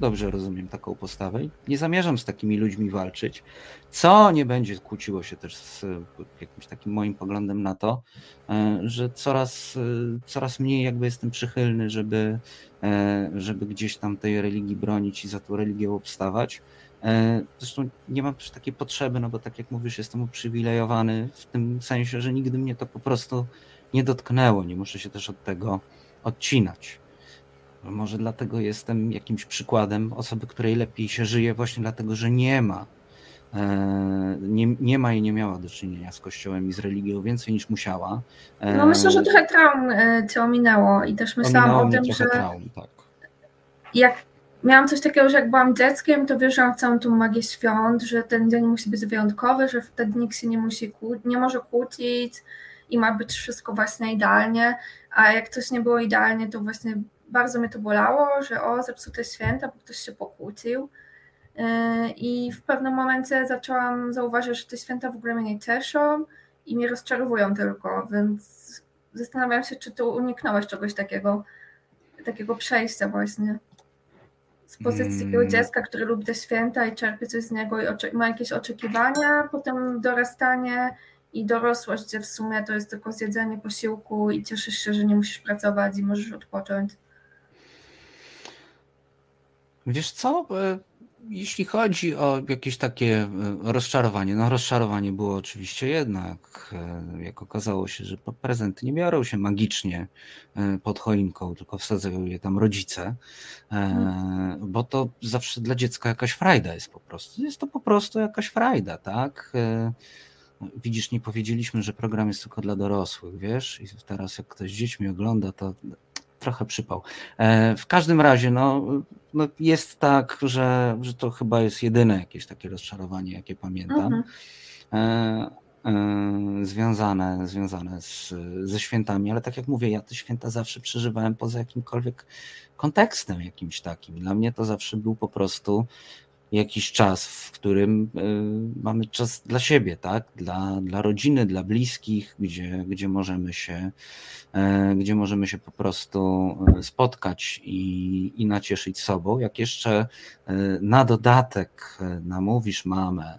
Dobrze rozumiem taką postawę. Nie zamierzam z takimi ludźmi walczyć, co nie będzie kłóciło się też z jakimś takim moim poglądem na to, e, że coraz, e, coraz mniej jakby jestem przychylny, żeby, żeby gdzieś tam tej religii bronić i za tą religię obstawać. E, zresztą nie mam też takiej potrzeby, no bo tak jak mówisz, jestem uprzywilejowany w tym sensie, że nigdy mnie to po prostu nie dotknęło. Nie muszę się też od tego odcinać. Może dlatego jestem jakimś przykładem osoby, której lepiej się żyje, właśnie dlatego, że nie ma. E, nie, nie ma i nie miała do czynienia z Kościołem i z religią więcej niż musiała. E, no myślę, że trochę traum cię ominęło i też myślałam o tym, że traum, tak. jak miałam coś takiego, że jak byłam dzieckiem, to wierzyłam w całą tą magię świąt, że ten dzień musi być wyjątkowy, że wtedy nikt się nie musi nie może kłócić i ma być wszystko właśnie idealnie, a jak coś nie było idealnie, to właśnie bardzo mnie to bolało, że o, zepsute święta, bo ktoś się pokłócił. Yy, I w pewnym momencie zaczęłam zauważyć, że te święta w ogóle mnie nie cieszą i mnie rozczarowują tylko, więc zastanawiam się, czy tu uniknąłeś czegoś takiego, takiego przejścia właśnie z pozycji mm. dziecka, które lubi te święta i czerpie coś z niego i ma jakieś oczekiwania, potem dorastanie i dorosłość, gdzie w sumie to jest tylko zjedzenie posiłku i cieszysz się, że nie musisz pracować i możesz odpocząć. Wiesz co? Jeśli chodzi o jakieś takie e, rozczarowanie, no rozczarowanie było oczywiście jednak, e, jak okazało się, że prezenty nie biorą się magicznie e, pod choinką, tylko wsadzają je tam rodzice, mhm. bo to zawsze dla dziecka jakaś frajda jest po prostu. Jest to po prostu jakaś frajda, tak? Widzisz, nie powiedzieliśmy, że program jest tylko dla dorosłych, wiesz? I teraz jak ktoś z dziećmi ogląda, to trochę przypał. E, w każdym razie, no, no jest tak, że, że to chyba jest jedyne jakieś takie rozczarowanie, jakie pamiętam. Mhm. E, e, związane, związane z, ze świętami, ale tak jak mówię, ja te święta zawsze przeżywałem poza jakimkolwiek kontekstem jakimś takim. Dla mnie to zawsze był po prostu jakiś czas, w którym y, mamy czas dla siebie, tak? Dla, dla rodziny, dla bliskich, gdzie, gdzie, możemy się, e, gdzie możemy się po prostu e, spotkać i, i nacieszyć sobą. Jak jeszcze e, na dodatek namówisz mamę,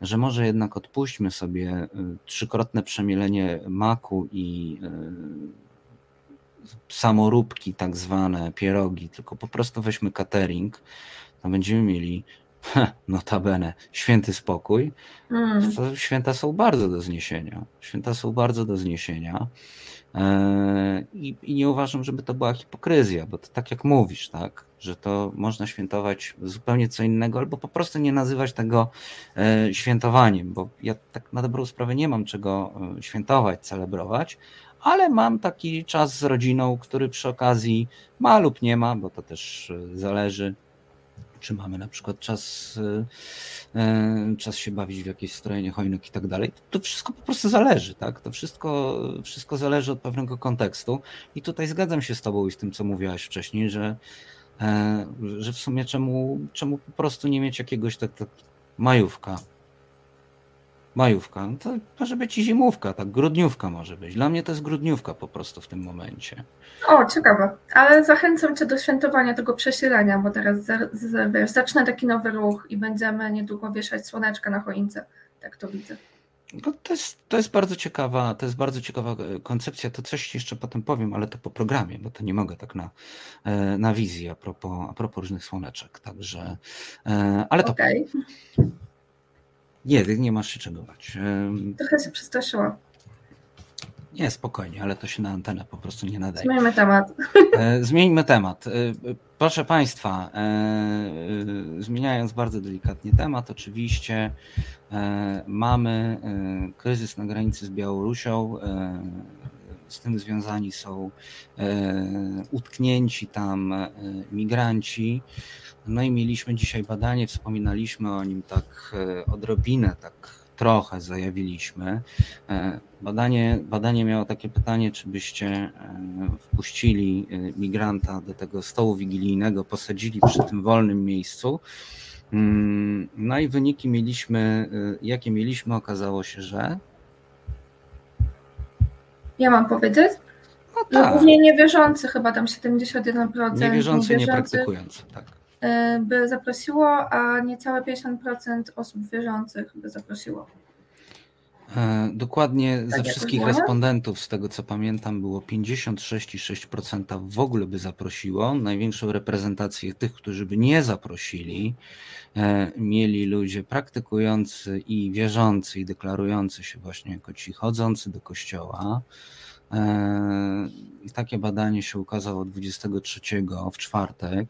że może jednak odpuśćmy sobie trzykrotne przemielenie maku i samoróbki, tak zwane pierogi, tylko po prostu weźmy catering, to będziemy mieli notabene święty spokój, mm. święta są bardzo do zniesienia. Święta są bardzo do zniesienia. E, I, I, nie uważam, żeby to była hipokryzja, bo to tak jak mówisz, tak, że to można świętować zupełnie co innego, albo po prostu nie nazywać tego e, świętowaniem, bo ja tak na dobrą sprawę nie mam czego e, świętować, celebrować, ale mam taki czas z rodziną, który przy okazji ma lub nie ma, bo to też zależy czy mamy na przykład czas, e, e, czas się bawić w jakieś strojenie choinek i tak dalej. To wszystko po prostu zależy, tak? To wszystko, wszystko zależy od pewnego kontekstu. I tutaj zgadzam się z Tobą i z tym, co mówiłaś wcześniej, że, e, że w sumie czemu, czemu po prostu nie mieć jakiegoś tak, tak majówka, Majówka. No to może być i zimówka, tak, grudniówka może być. Dla mnie to jest grudniówka po prostu w tym momencie. O, ciekawe. Ale zachęcam Cię do świętowania tego przesilenia, bo teraz wiesz, zacznę taki nowy ruch i będziemy niedługo wieszać słoneczka na choince. Tak to widzę. No to, jest, to jest bardzo ciekawa, to jest bardzo ciekawa e, koncepcja. To coś jeszcze potem powiem, ale to po programie, bo to nie mogę tak na, e, na wizji a propos, a propos różnych słoneczek. Także, e, ale to. Okay. Nie, nie masz się czego bać. Trochę się przestraszyła. Nie, spokojnie, ale to się na antenę po prostu nie nadaje. Zmieńmy temat. E, zmieńmy temat. E, proszę Państwa, e, zmieniając bardzo delikatnie temat, oczywiście mamy kryzys na granicy z Białorusią. Z tym związani są utknięci tam migranci. No i mieliśmy dzisiaj badanie, wspominaliśmy o nim tak e, odrobinę, tak trochę zajawiliśmy. E, badanie, badanie miało takie pytanie, czy byście e, wpuścili migranta do tego stołu wigilijnego, posadzili przy tym wolnym miejscu Mm, no i wyniki mieliśmy, jakie mieliśmy, okazało się, że. Ja mam powiedzieć? No Że tak, głównie niewierzący, chyba tam 71% niewierzący, niewierzących, niepraktykujący. Tak. Y, by zaprosiło, a niecałe 50% osób wierzących by zaprosiło. E, Dokładnie ze Tak jakoś wszystkich respondentów, z tego co pamiętam, było 56,6% w ogóle by zaprosiło. Największą reprezentację tych, którzy by nie zaprosili, e, mieli ludzie praktykujący i wierzący i deklarujący się właśnie jako ci chodzący do kościoła. E, I takie badanie się ukazało 23 w czwartek.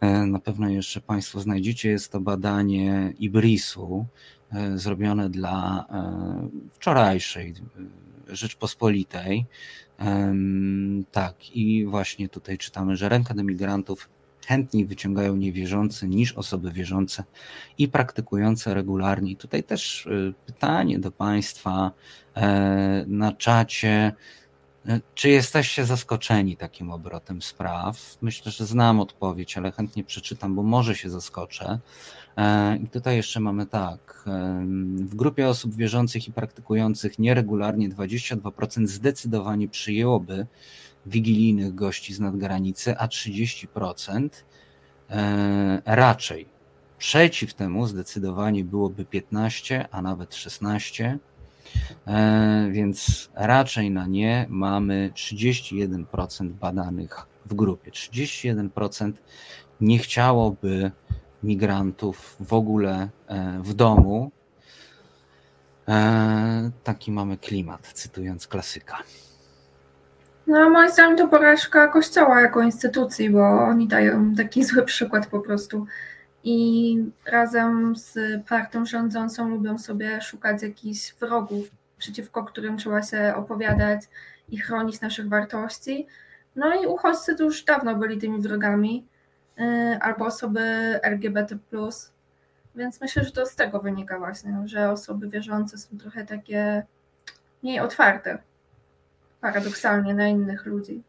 E, Na pewno jeszcze Państwo znajdziecie. Jest to badanie Ibrisu, e, zrobione dla wczorajszej Rzeczpospolitej. Tak, i właśnie tutaj czytamy, że ręka migrantów chętniej wyciągają niewierzący niż osoby wierzące i praktykujące regularnie. I tutaj też pytanie do Państwa na czacie. E, Czy jesteście zaskoczeni takim obrotem spraw? Myślę, że znam odpowiedź, ale chętnie przeczytam, bo może się zaskoczę. E, I tutaj jeszcze mamy tak. em, W grupie osób wierzących i praktykujących nieregularnie 22% zdecydowanie przyjęłoby wigilijnych gości z nadgranicy, a 30% e, raczej. Przeciw temu zdecydowanie byłoby 15, a nawet 16. E, Więc raczej na nie mamy 31% badanych w grupie. 31% nie chciałoby migrantów w ogóle e, w domu. E, Taki mamy klimat, cytując klasyka. No, moim zdaniem to porażka Kościoła jako instytucji, bo oni dają taki zły przykład po prostu. I razem z partią rządzącą lubią sobie szukać jakichś wrogów, przeciwko którym trzeba się opowiadać i chronić naszych wartości. No i uchodźcy to już dawno byli tymi wrogami, yy, albo osoby LGBT. Więc myślę, że to z tego wynika właśnie, że osoby wierzące są trochę takie mniej otwarte paradoksalnie na innych ludzi.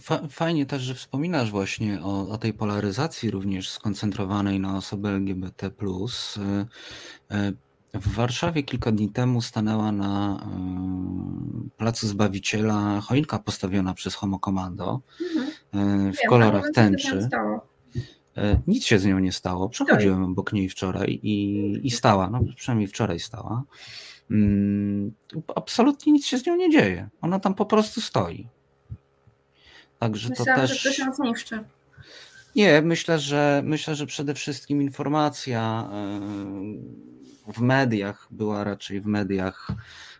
Fa- Fajnie też, że wspominasz właśnie o, o tej polaryzacji również skoncentrowanej na osoby LGBT. Y, W Warszawie kilka dni temu stanęła na y, Placu Zbawiciela choinka postawiona przez Homo Commando Mhm. y, w Wiem, kolorach tęczy. Nic się z nią nie stało. Przechodziłem obok niej wczoraj i, i stała, no przynajmniej wczoraj stała. Mm, Absolutnie nic się z nią nie dzieje. Ona tam po prostu stoi. Także to Myślałam, że też. ktoś ją zniszczy. Nie, myślę, że myślę, że przede wszystkim informacja e, w mediach była raczej w mediach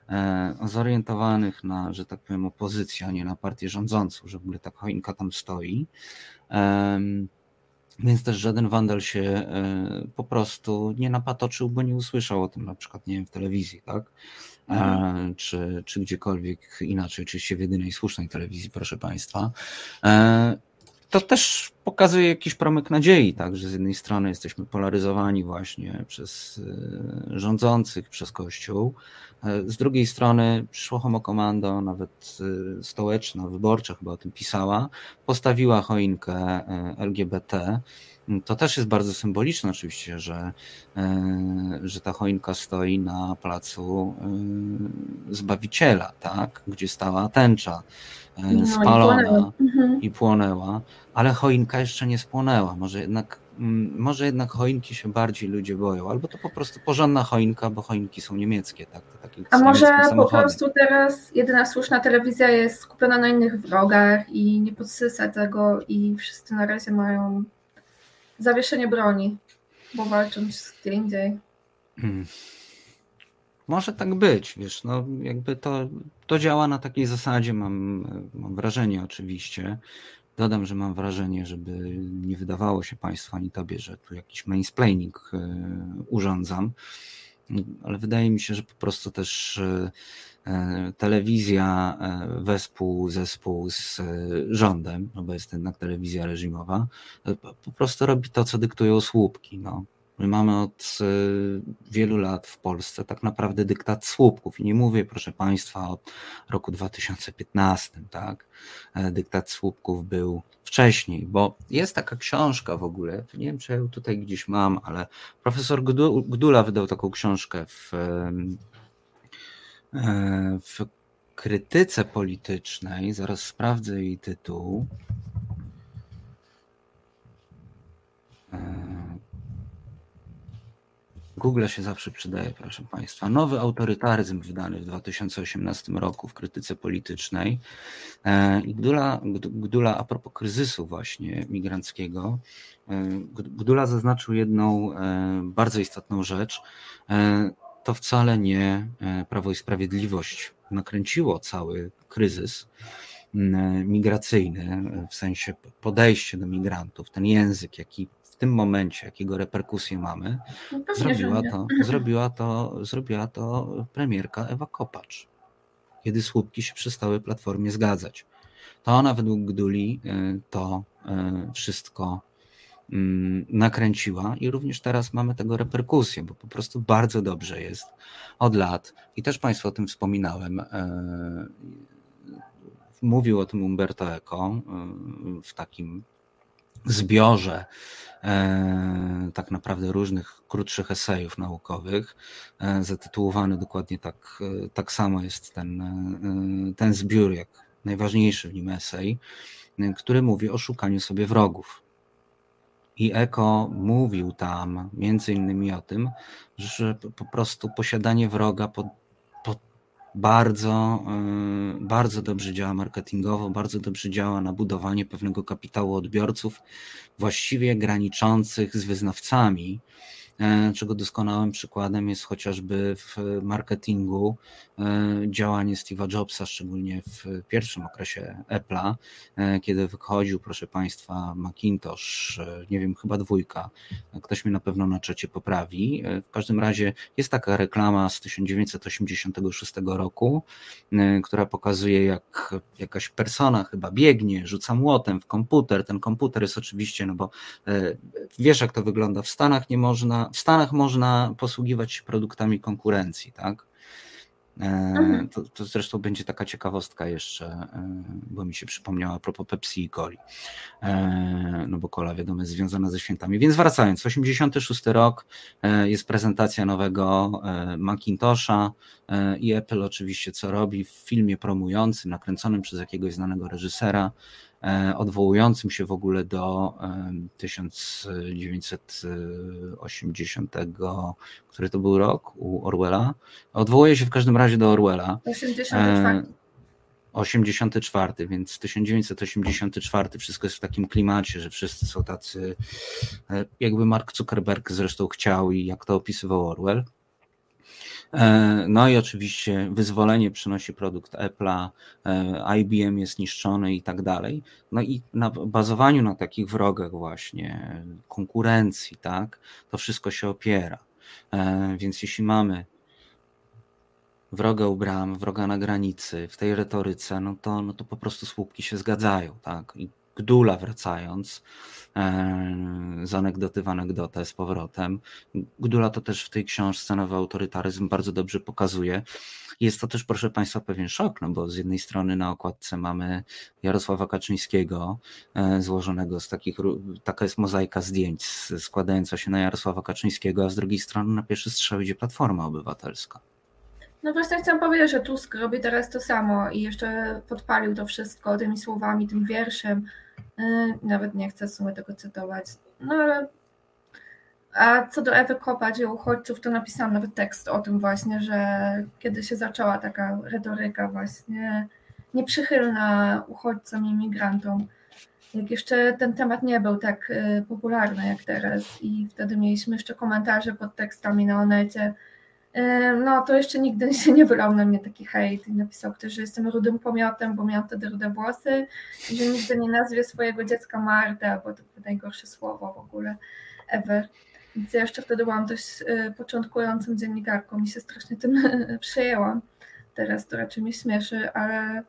e, zorientowanych na, że tak powiem, opozycję, a nie na partię rządzącą, że w ogóle ta choinka tam stoi. Em, Więc też żaden wandal się e, po prostu nie napatoczył, bo nie usłyszał o tym na przykład, nie wiem, w telewizji, tak? E, Czy, czy gdziekolwiek inaczej, oczywiście w jedynej słusznej telewizji, proszę Państwa. E, To też pokazuje jakiś promyk nadziei, tak, że z jednej strony jesteśmy polaryzowani właśnie przez e, rządzących, przez Kościół, z drugiej strony przyszło Homo Commando, nawet stołeczna, wyborcza chyba o tym pisała, postawiła choinkę LGBT. To też jest bardzo symboliczne oczywiście, że, e, że ta choinka stoi na placu e, Zbawiciela, tak? gdzie stała tęcza e, No i spalona płonęła. Mhm. i płonęła, ale choinka jeszcze nie spłonęła. Może jednak, może jednak choinki się bardziej ludzie boją, albo to po prostu porządna choinka, bo choinki są niemieckie, tak? Takie A może po prostu teraz jedyna słuszna telewizja jest skupiona na innych wrogach i nie podsysa tego i wszyscy na razie mają zawieszenie broni, bo walczą gdzie indziej. Mm. Może tak być, wiesz, no jakby to, to działa na takiej zasadzie, mam, mam wrażenie oczywiście. Dodam, że mam wrażenie, żeby nie wydawało się Państwu ani Tobie, że tu jakiś mansplaining e, urządzam, ale wydaje mi się, że po prostu też e, telewizja e, wespół zespół z e, rządem, no bo jest jednak telewizja reżimowa, e, po po prostu robi to, co dyktują słupki, no. My mamy od wielu lat w Polsce tak naprawdę dyktat słupków. I nie mówię, proszę Państwa, od roku 2015, tak? Dyktat słupków był wcześniej, bo jest taka książka w ogóle, nie wiem, czy ja ją tutaj gdzieś mam, ale profesor Gdula wydał taką książkę w, w krytyce politycznej, zaraz sprawdzę jej tytuł. Google się zawsze przydaje, proszę Państwa. Nowy autorytaryzm wydany w 2018 roku w krytyce politycznej. E, Gdula, Gdula a propos kryzysu właśnie migranckiego, e, Gdula zaznaczył jedną e, bardzo istotną rzecz. To wcale nie Prawo i Sprawiedliwość nakręciło cały kryzys migracyjny, w sensie podejście do migrantów, ten język, jaki w tym momencie, jakiego reperkusje mamy, no zrobiła, to, zrobiła, to, zrobiła to premierka Ewa Kopacz, kiedy słupki się przestały Platformie zgadzać. To ona według Gduli y, to wszystko mm, nakręciła i również teraz mamy tego reperkusję, bo po prostu bardzo dobrze jest od lat i też Państwu o tym wspominałem. Y, mówił o tym Umberto Eco w takim zbiorze e, tak naprawdę różnych krótszych esejów naukowych, e, zatytułowany dokładnie tak, e, tak samo jest ten, ten zbiór, jak najważniejszy w nim esej, który mówi o szukaniu sobie wrogów. I Eko mówił tam między innymi o tym, że po prostu posiadanie wroga bardzo, y, bardzo dobrze działa marketingowo, bardzo dobrze działa na budowanie pewnego kapitału odbiorców, właściwie graniczących z wyznawcami, czego doskonałym przykładem jest chociażby w marketingu e, działanie Steve'a Jobsa, szczególnie w pierwszym okresie Apple'a, e, kiedy wychodził, proszę Państwa, Macintosh, nie wiem, chyba dwójka, ktoś mi na pewno na czacie poprawi. W każdym razie jest taka reklama z 1986 roku, która pokazuje, jak jakaś persona chyba biegnie, rzuca młotem w komputer. Ten komputer jest oczywiście, no bo wiesz, jak to wygląda w Stanach, nie można w Stanach można posługiwać się produktami konkurencji, tak? E, mhm. To, to, zresztą będzie taka ciekawostka jeszcze, e, bo mi się przypomniała a propos Pepsi i Coli. E, no bo kola wiadomo jest związana ze świętami. Więc wracając, 86 rok jest prezentacja nowego Macintosha i Apple oczywiście co robi w filmie promującym, nakręconym przez jakiegoś znanego reżysera, odwołującym się w ogóle do 1980, który to był rok u Orwella. Odwołuje się w każdym razie do Orwella. 84. 84, e, więc 1984 wszystko jest w takim klimacie, że wszyscy są tacy, e, jakby Mark Zuckerberg zresztą chciał i jak to opisywał Orwell. E, no i oczywiście wyzwolenie przynosi produkt Apple'a, e, IBM jest niszczony i tak dalej. No i na bazowaniu na takich wrogach właśnie, konkurencji, tak, to wszystko się opiera. E, więc jeśli mamy wroga u bram, wroga na granicy, w tej retoryce, no to, no to po prostu słupki się zgadzają, tak. I Gdula wracając, z anegdoty w anegdotę z powrotem. Gdula to też w tej książce Nowy Autorytaryzm bardzo dobrze pokazuje. Jest to też, proszę Państwa, pewien szok, no bo z jednej strony na okładce mamy Jarosława Kaczyńskiego, e, złożonego z takich, taka jest mozaika zdjęć składająca się na Jarosława Kaczyńskiego, a z drugiej strony na pierwszy strzał idzie Platforma Obywatelska. No właśnie chciałam powiedzieć, że Tusk robi teraz to samo i jeszcze podpalił to wszystko tymi słowami, tym wierszem, nawet nie chcę w sumie tego cytować. No ale a co do Ewy Kopacz i uchodźców, to napisałam nawet tekst o tym właśnie, że kiedy się zaczęła taka retoryka właśnie nieprzychylna uchodźcom i migrantom, jak jeszcze ten temat nie był tak y, popularny jak teraz i wtedy mieliśmy jeszcze komentarze pod tekstami na Onecie, no to jeszcze nigdy się nie wylał na mnie taki hejt i napisał ktoś, że jestem rudym pomiotem, bo miałam wtedy rude włosy i że nigdy nie nazwie swojego dziecka Marta, bo to najgorsze słowo w ogóle ever. Więc ja jeszcze wtedy byłam dość y, początkującym dziennikarką i się strasznie tym przejęłam. Teraz to raczej mnie śmieszy, ale y,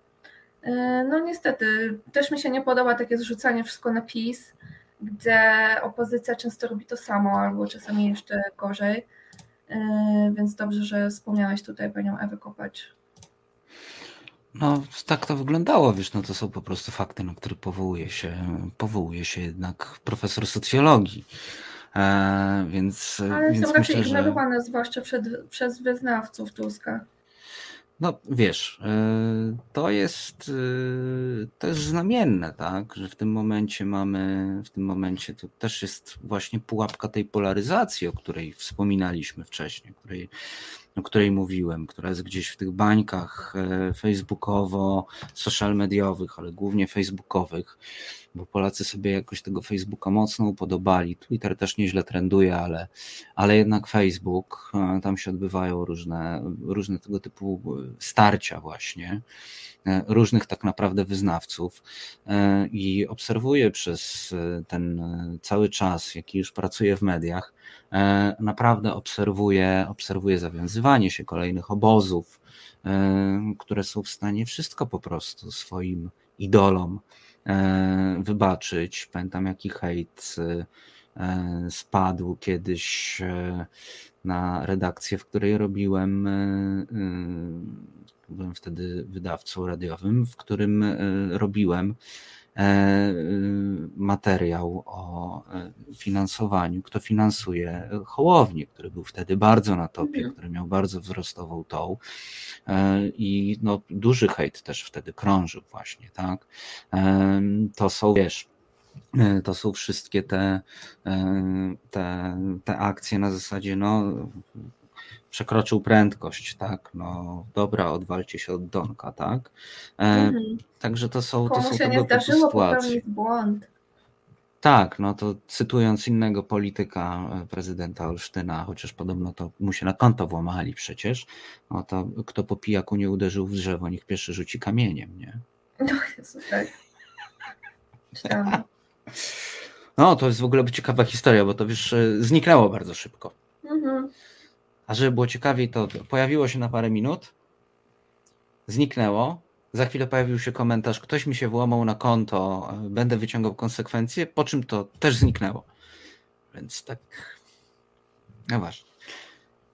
no niestety też mi się nie podoba takie zrzucanie wszystko na PiS, gdzie opozycja często robi to samo, albo czasami jeszcze gorzej. E, więc dobrze, że wspomniałeś tutaj panią Ewę Kopacz. No, tak to wyglądało, wiesz, no to są po prostu fakty, na które powołuje się, powołuje się jednak profesor socjologii. E, więc, Ale więc są raczej myślę, że... ignorowane, zwłaszcza przed, przez wyznawców Tuska. No wiesz, e, to jest, e, to jest znamienne, tak, że w tym momencie mamy, w tym momencie to też jest właśnie pułapka tej polaryzacji, o której wspominaliśmy wcześniej, której, o której mówiłem, która jest gdzieś w tych bańkach e, facebookowo, social mediowych, ale głównie facebookowych, bo Polacy sobie jakoś tego Facebooka mocno upodobali. Twitter też nieźle trenduje, ale, ale jednak Facebook, e, tam się odbywają różne, różne tego typu starcia właśnie e, różnych tak naprawdę wyznawców i obserwuję przez ten cały czas, jaki już pracuję w mediach, naprawdę obserwuję, obserwuję zawiązywanie się kolejnych obozów, które są w stanie wszystko po prostu swoim idolom wybaczyć. Pamiętam jaki hejt spadł kiedyś na redakcję, w której robiłem, byłem wtedy wydawcą radiowym, w którym robiłem E, materiał o e, finansowaniu, kto finansuje Hołownię, który był wtedy bardzo na topie, mhm. który miał bardzo wzrostową tą e, i no, duży hejt też wtedy krążył właśnie, tak? To są, wiesz, to są wszystkie te, te, te akcje na zasadzie, no przekroczył prędkość, tak, no dobra, odwalcie się od Donka, tak. E, mhm. Także to są, Komu to są się nie zdarzyło popełnić błąd. Tak, no to cytując innego polityka, e, prezydenta Olsztyna, chociaż podobno to mu się na konto włamali przecież, no to kto po pijaku nie uderzył w drzewo, niech pierwszy rzuci kamieniem, nie? No Jezu, tak. No, to jest w ogóle ciekawa historia, bo to wiesz, e, zniknęło bardzo szybko. Mhm. A żeby było ciekawiej, to pojawiło się na parę minut, zniknęło. Za chwilę pojawił się komentarz, ktoś mi się włamał na konto, będę wyciągał konsekwencje, po czym to też zniknęło. Więc tak, no właśnie.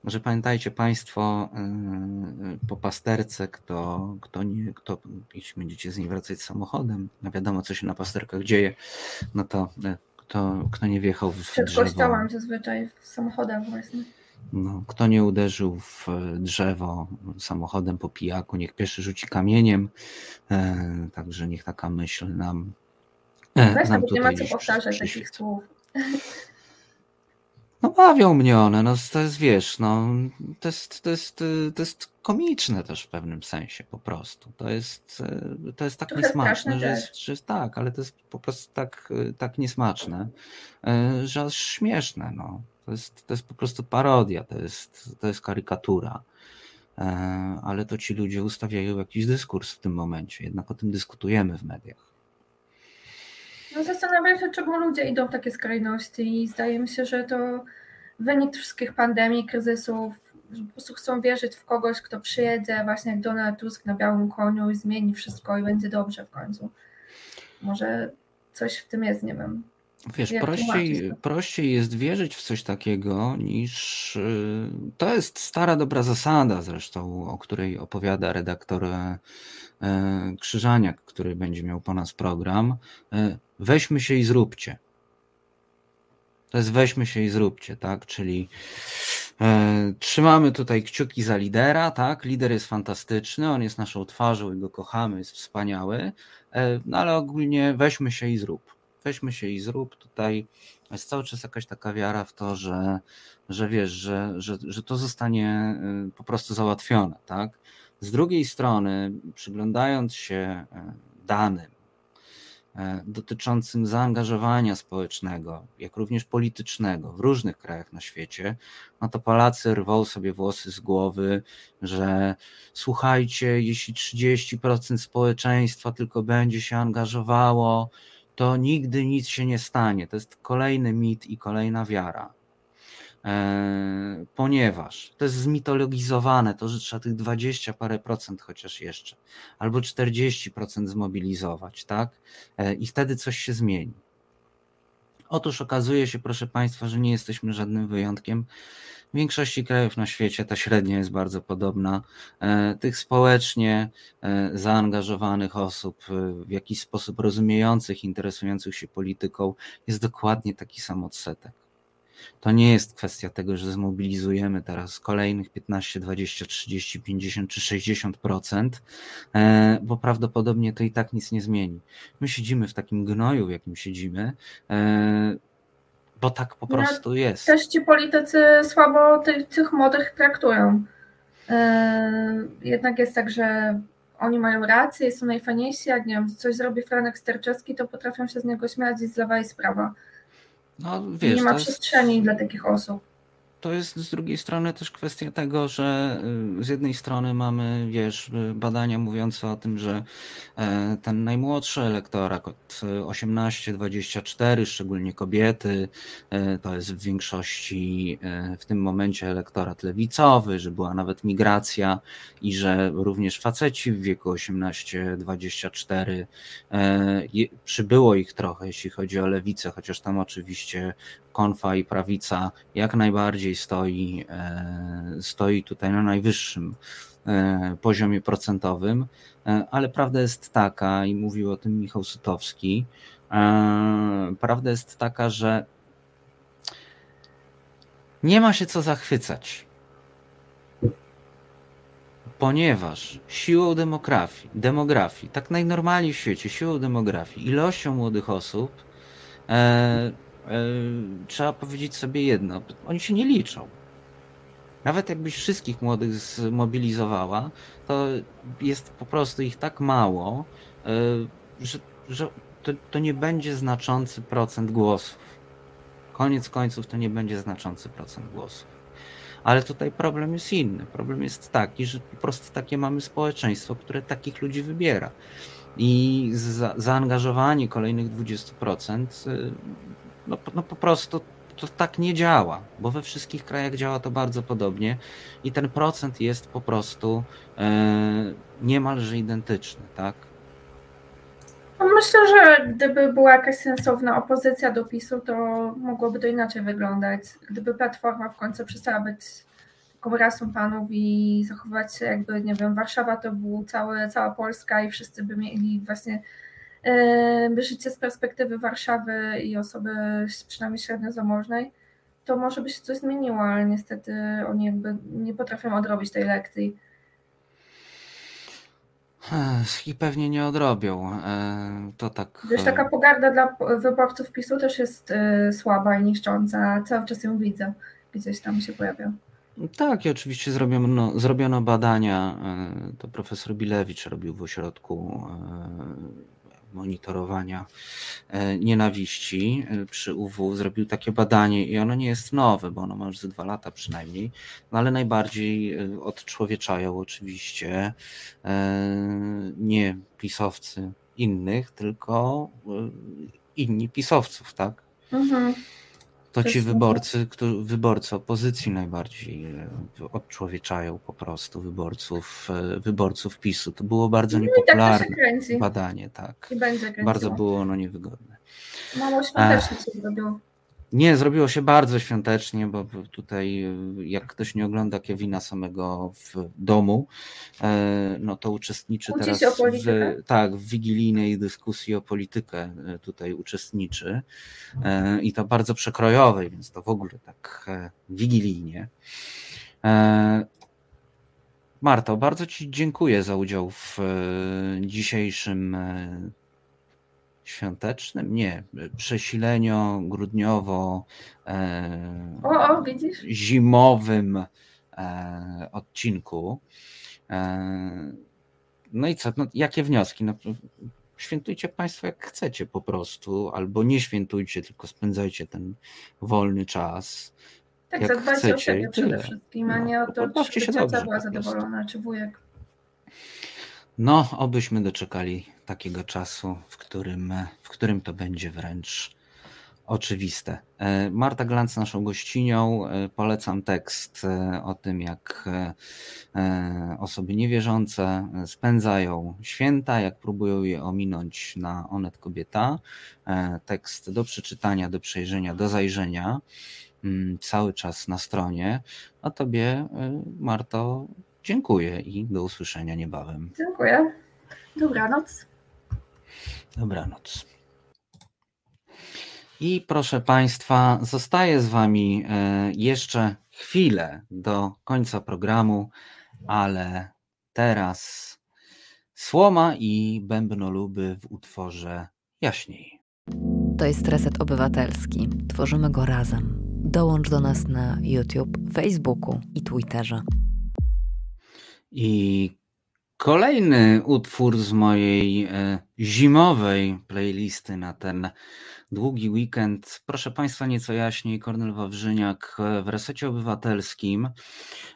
Może pamiętajcie Państwo yy, po pasterce, kto, kto nie, kto, jeśli będziecie z niej wracać samochodem, no wiadomo co się na pasterkach dzieje, no to yy, kto, kto nie wjechał w Przed drzewo. kościołem zazwyczaj w samochodach właśnie. No, kto nie uderzył w drzewo samochodem po pijaku, niech pierwszy rzuci kamieniem. E, także niech taka myśl nam. E, Weź, nam nie ma co powtarzać takich słów. No bawią mnie one, no to jest, wiesz, no to jest, to jest, to jest komiczne też w pewnym sensie po prostu. To jest, to jest tak Trochę niesmaczne, że jest, że jest tak, ale to jest po prostu tak, tak niesmaczne, e, że aż śmieszne, no. To jest, to jest po prostu parodia, to jest, to jest karykatura. E, ale to ci ludzie ustawiają jakiś dyskurs w tym momencie, jednak o tym dyskutujemy w mediach. No zastanawiam się, czemu ludzie idą w takie skrajności i zdaje mi się, że to wynik wszystkich pandemii, kryzysów, po prostu chcą wierzyć w kogoś, kto przyjedzie właśnie jak Donald Tusk na białym koniu i zmieni wszystko i będzie dobrze w końcu. Może coś w tym jest, nie wiem. Wiesz, prościej, prościej jest wierzyć w coś takiego niż. Y, to jest stara dobra zasada zresztą, o której opowiada redaktor e, Krzyżaniak, który będzie miał po nas program. E, weźmy się i zróbcie. To jest weźmy się i zróbcie, tak? Czyli e, trzymamy tutaj kciuki za lidera, tak? Lider jest fantastyczny, on jest naszą twarzą i go kochamy, jest wspaniały, e, no ale ogólnie weźmy się i zrób weźmy się i zrób tutaj. Jest cały czas jakaś taka wiara w to, że, że wiesz, że, że, że to zostanie y, po prostu załatwione, tak? Z drugiej strony, przyglądając się y, danym y, dotyczącym zaangażowania społecznego, jak również politycznego w różnych krajach na świecie, no to Polacy rwą sobie włosy z głowy, że słuchajcie, jeśli 30% społeczeństwa tylko będzie się angażowało to nigdy nic się nie stanie. To jest kolejny mit i kolejna wiara. E, ponieważ to jest zmitologizowane, to, że trzeba tych 20 parę procent chociaż jeszcze, albo 40% zmobilizować, tak? E, I wtedy coś się zmieni. Otóż okazuje się, proszę Państwa, że nie jesteśmy żadnym wyjątkiem. W większości krajów na świecie ta średnia jest bardzo podobna. E, tych społecznie e, zaangażowanych osób, e, w jakiś sposób rozumiejących, interesujących się polityką, jest dokładnie taki sam odsetek. To nie jest kwestia tego, że zmobilizujemy teraz kolejnych 15, 20, 30, 50 czy 60%, bo prawdopodobnie to i tak nic nie zmieni. My siedzimy w takim gnoju, w jakim siedzimy, bo tak po no, prostu jest. Też ci politycy słabo tych, tych młodych traktują. Jednak jest tak, że oni mają rację, są najfajniejsi, jak nie wiem, coś zrobi Franek Sterczewski, to potrafią się z niego śmiać i z lewa i z prawa. No, wiesz, nie ma przestrzeni jest... dla takich osób to jest z drugiej strony też kwestia tego, że y, z jednej strony mamy, wiesz, badania mówiące o tym, że e, ten najmłodszy elektorat od 18-24, szczególnie kobiety, e, to jest w większości e, w tym momencie elektorat lewicowy, że była nawet migracja i że również faceci w wieku 18-24 przybyło ich trochę, jeśli chodzi o lewicę, chociaż tam oczywiście konfa i prawica jak najbardziej stoi, e, stoi tutaj na najwyższym e, poziomie procentowym, e, ale prawda jest taka, i mówił o tym Michał Sutowski, prawda jest taka, że nie ma się co zachwycać, ponieważ siłą demografii, demografii, tak najnormalniej w świecie, siłą demografii, ilością młodych osób, trzeba powiedzieć sobie jedno: oni się nie liczą. Nawet jakbyś wszystkich młodych zmobilizowała, to jest po prostu ich tak mało, e, że, że to, to nie będzie znaczący procent głosów. Koniec końców to nie będzie znaczący procent głosów. Ale tutaj problem jest inny. Problem jest taki, że po prostu takie mamy społeczeństwo, które takich ludzi wybiera. I za, zaangażowanie kolejnych 20% no, no po prostu to tak nie działa, bo we wszystkich krajach działa to bardzo podobnie i ten procent jest po prostu e, niemalże identyczny, tak? No myślę, że gdyby była jakaś sensowna opozycja do PiSu, to mogłoby to inaczej wyglądać. Gdyby Platforma w końcu przestała być taką rasą panów i zachowywać się jakby, nie wiem, Warszawa to był cała Polska i wszyscy by mieli właśnie życie z perspektywy Warszawy i osoby przynajmniej średnio zamożnej, to może by się coś zmieniło, ale niestety oni jakby nie potrafią odrobić tej lekcji. I pewnie nie odrobią. To tak. Wiesz, taka pogarda dla wyborców PiSu też jest e, słaba i niszcząca. Cały czas ją widzę. Gdzieś tam się pojawia. Tak, i oczywiście zrobiono, zrobiono badania. E, to profesor Bilewicz robił w ośrodku e, monitorowania e, nienawiści e, przy UW zrobił takie badanie i ono nie jest nowe, bo ono ma już ze dwa lata przynajmniej, no ale najbardziej e, odczłowieczają oczywiście nie pisowcy innych, tylko inni pisowców, tak? Mhm to ci wyborcy, wyborcy opozycji najbardziej e, odczłowieczają po prostu wyborców, e, wyborców PiSu. To było bardzo no tak niepopularne tak badanie, tak. Bardzo było ono niewygodne. Mało świątecznie się zrobiło. Nie, zrobiło się bardzo świątecznie, bo tutaj jak ktoś nie ogląda Kevina samego w domu, e, no to uczestniczy Uczy teraz w, tak, w wigilijnej dyskusji o politykę e, tutaj uczestniczy e, i to bardzo przekrojowej, więc to w ogóle tak wigilijnie. Marto, bardzo Ci dziękuję za udział w dzisiejszym świątecznym, nie, przesileniu grudniowo e, o, o, zimowym e, odcinku. E, no i co, no, jakie wnioski? No, świętujcie Państwo jak chcecie po prostu, albo nie świętujcie, tylko spędzajcie ten wolny czas. Tak, jak zadbajcie chcecie, o siebie przede wszystkim, a nie o no, to, czy ciocia była zadowolona, czy wujek. No, obyśmy doczekali takiego czasu, w którym, w którym to będzie wręcz oczywiste. E, Marta Glanc naszą gościnią. E, polecam tekst e, o tym, jak osoby niewierzące spędzają święta, jak próbują je ominąć na Onet Kobieta. Tekst do przeczytania, do przejrzenia, do zajrzenia. Mm, cały czas na stronie. A Tobie, Marto, dziękuję i do usłyszenia niebawem. Dziękuję. Dobranoc. Dobranoc. I proszę Państwa, zostaję z Wami e, jeszcze chwilę do końca programu, ale teraz słoma i bębnoluby w utworze jaśniej. To jest Reset Obywatelski. Tworzymy go razem. Dołącz do nas na YouTube, Facebooku i Twitterze. I kolejny utwór z mojej e, zimowej playlisty na ten długi weekend. Proszę Państwa, nieco jaśniej, Kornel Wawrzyniak w Resecie Obywatelskim.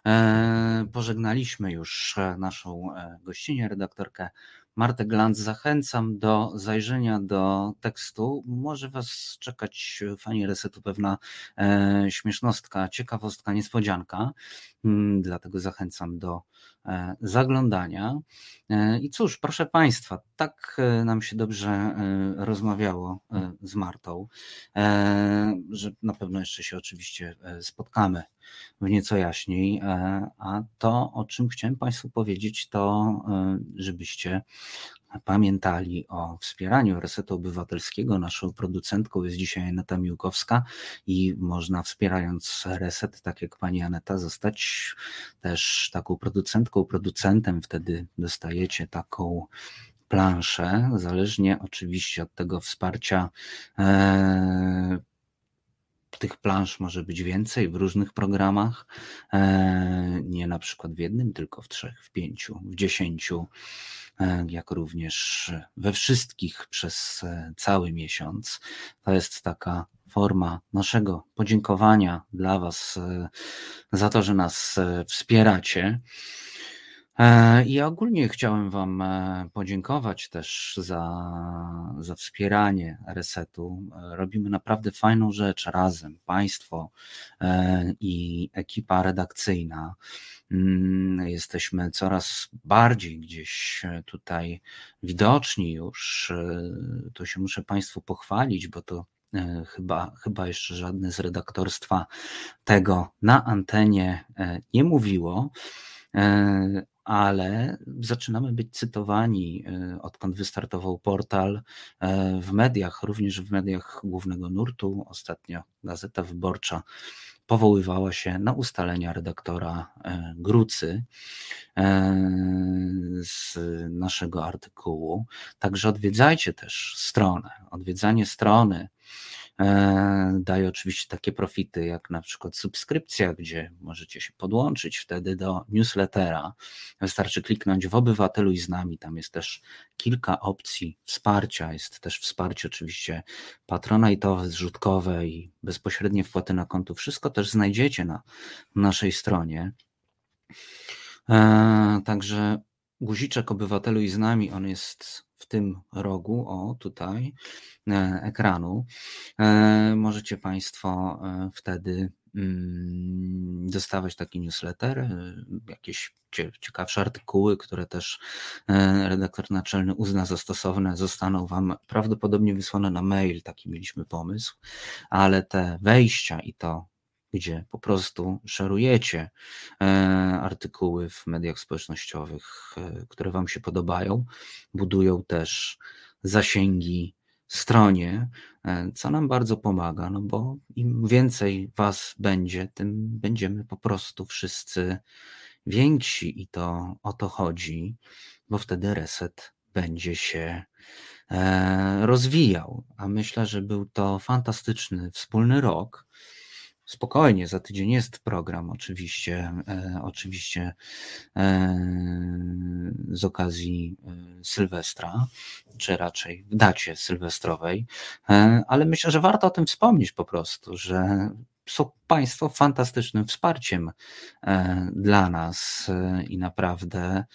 E, pożegnaliśmy już naszą e, gościnę, redaktorkę Martę Glanz. Zachęcam do zajrzenia do tekstu. Może Was czekać, fani Resetu, pewna e, śmiesznostka, ciekawostka, niespodzianka. Mm, dlatego zachęcam do E, zaglądania. E, I cóż, proszę Państwa, tak e, nam się dobrze rozmawiało z Martą, że na pewno jeszcze się oczywiście spotkamy w nieco jaśniej. A to, o czym chciałem Państwu powiedzieć, to żebyście pamiętali o wspieraniu Resetu Obywatelskiego. Naszą producentką jest dzisiaj Aneta Miłkowska i można wspierając Reset, tak jak pani Aneta, zostać też taką producentką, producentem. Wtedy dostajecie taką planszę, zależnie oczywiście od tego wsparcia. Tych plansz może być więcej w różnych programach, e, nie na przykład w jednym, tylko w trzech, w pięciu, w dziesięciu E, jak również we wszystkich przez e, cały miesiąc. To jest taka forma naszego podziękowania dla Was za to, że nas wspieracie. I ogólnie chciałem Wam podziękować też za, za wspieranie resetu. Robimy naprawdę fajną rzecz razem, Państwo i ekipa redakcyjna. Mm, jesteśmy coraz bardziej gdzieś e, tutaj widoczni już. E, to się muszę Państwu pochwalić, bo to e, chyba, chyba jeszcze żadne z redaktorstwa tego na antenie nie mówiło ale zaczynamy być cytowani, odkąd wystartował portal w mediach, również w mediach głównego nurtu. Ostatnio Gazeta Wyborcza powoływała się na ustalenia redaktora e, Grucy e, z naszego artykułu. Także odwiedzajcie też stronę. Odwiedzanie strony E, daje oczywiście takie profity, jak na przykład subskrypcja, gdzie możecie się podłączyć wtedy do newslettera. Wystarczy kliknąć w obywatelu i z nami. Tam jest też kilka opcji wsparcia. Jest też wsparcie oczywiście patronajtowe, zrzutkowe i bezpośrednie wpłaty na konto. Wszystko też znajdziecie na naszej stronie. E, także guziczek obywatelu i z nami, on jest w tym rogu, o tutaj, e, ekranu. E, możecie Państwo e, wtedy mm, dostawać taki newsletter, jakieś ciekawsze artykuły, które też redaktor naczelny uzna za stosowne, zostaną Wam prawdopodobnie wysłane na mail, taki mieliśmy pomysł, ale te wejścia i to gdzie po prostu szerujecie e, artykuły w mediach społecznościowych, e, które Wam się podobają, budują też zasięgi stronie, e, co nam bardzo pomaga, no bo im więcej Was będzie, tym będziemy po prostu wszyscy więksi i to o to chodzi, bo wtedy reset będzie się rozwijał. A myślę, że był to fantastyczny wspólny rok Spokojnie, za tydzień jest program, oczywiście, e, oczywiście e, z okazji e, Sylwestra, czy raczej w dacie sylwestrowej, ale myślę, że warto o tym wspomnieć po prostu, że są Państwo fantastycznym wsparciem dla nas i naprawdę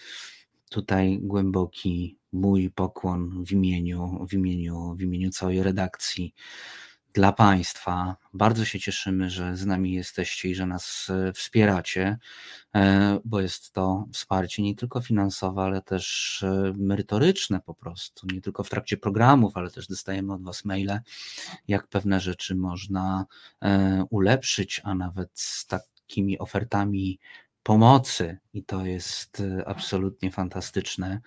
tutaj głęboki mój pokłon w imieniu, w imieniu, w imieniu całej redakcji dla Państwa. Bardzo się cieszymy, że z nami jesteście i że nas e, wspieracie, e, bo jest to wsparcie nie tylko finansowe, ale też e, merytoryczne po prostu. Nie tylko w trakcie programów, ale też dostajemy od Was maile, jak pewne rzeczy można ulepszyć, a nawet z takimi ofertami pomocy, i to jest absolutnie fantastyczne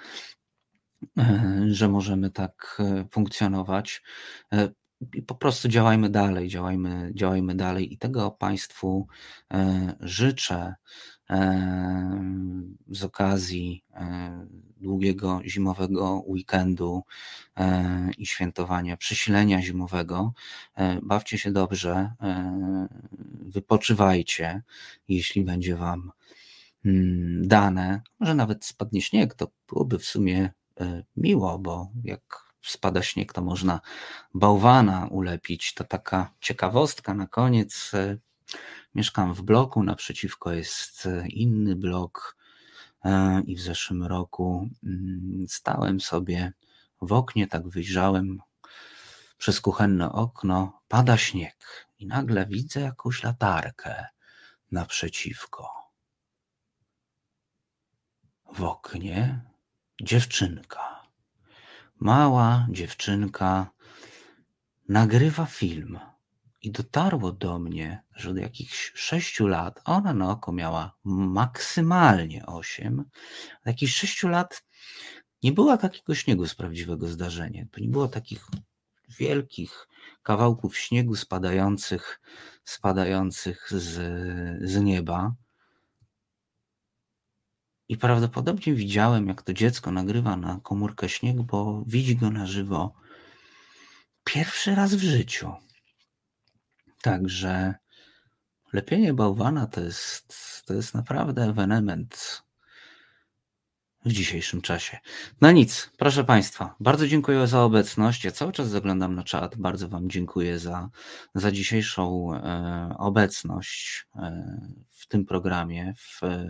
że możemy tak funkcjonować i po prostu działajmy dalej, działajmy, działajmy dalej i tego Państwu e, życzę e, z okazji e, długiego zimowego weekendu i świętowania przesilenia zimowego. Bawcie się dobrze, wypoczywajcie, jeśli będzie Wam mm, dane. Może nawet spadnie śnieg, to byłoby w sumie miło, bo jak spada śnieg, to można bałwana ulepić. To taka ciekawostka na koniec. E, mieszkam w bloku, naprzeciwko jest e, inny blok e, i w zeszłym roku mm, stałem sobie w oknie, tak wyjrzałem przez kuchenne okno, pada śnieg i nagle widzę jakąś latarkę naprzeciwko. W oknie dziewczynka mała dziewczynka nagrywa film. I dotarło do mnie, że od jakichś sześciu lat, ona na oko miała maksymalnie osiem, od jakichś sześciu lat nie było takiego śniegu z prawdziwego zdarzenia. To nie było takich wielkich kawałków śniegu spadających, spadających z, z nieba. I prawdopodobnie widziałem, jak to dziecko nagrywa na komórkę śnieg, bo widzi go na żywo pierwszy raz w życiu. Także lepienie bałwana to jest, to jest naprawdę ewenement w dzisiejszym czasie. No nic, proszę Państwa, bardzo dziękuję za obecność. Ja cały czas zaglądam na czat. Bardzo Wam dziękuję za, za dzisiejszą e, obecność e, w tym programie, w, e,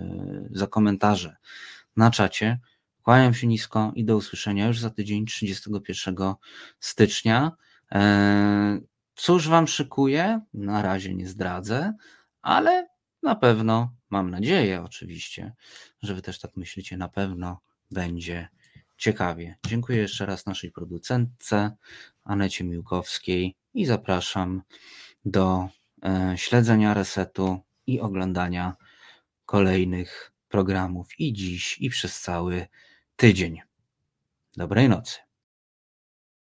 za komentarze na czacie. Kłaniam się nisko i do usłyszenia już za tydzień, 31 stycznia. E, cóż Wam szykuję? Na razie nie zdradzę, ale na pewno, mam nadzieję oczywiście, że Wy też tak myślicie, na pewno będzie ciekawie. Dziękuję jeszcze raz naszej producentce Anecie Miłkowskiej i zapraszam do e, śledzenia resetu i oglądania kolejnych programów i dziś, i przez cały tydzień. Dobrej nocy.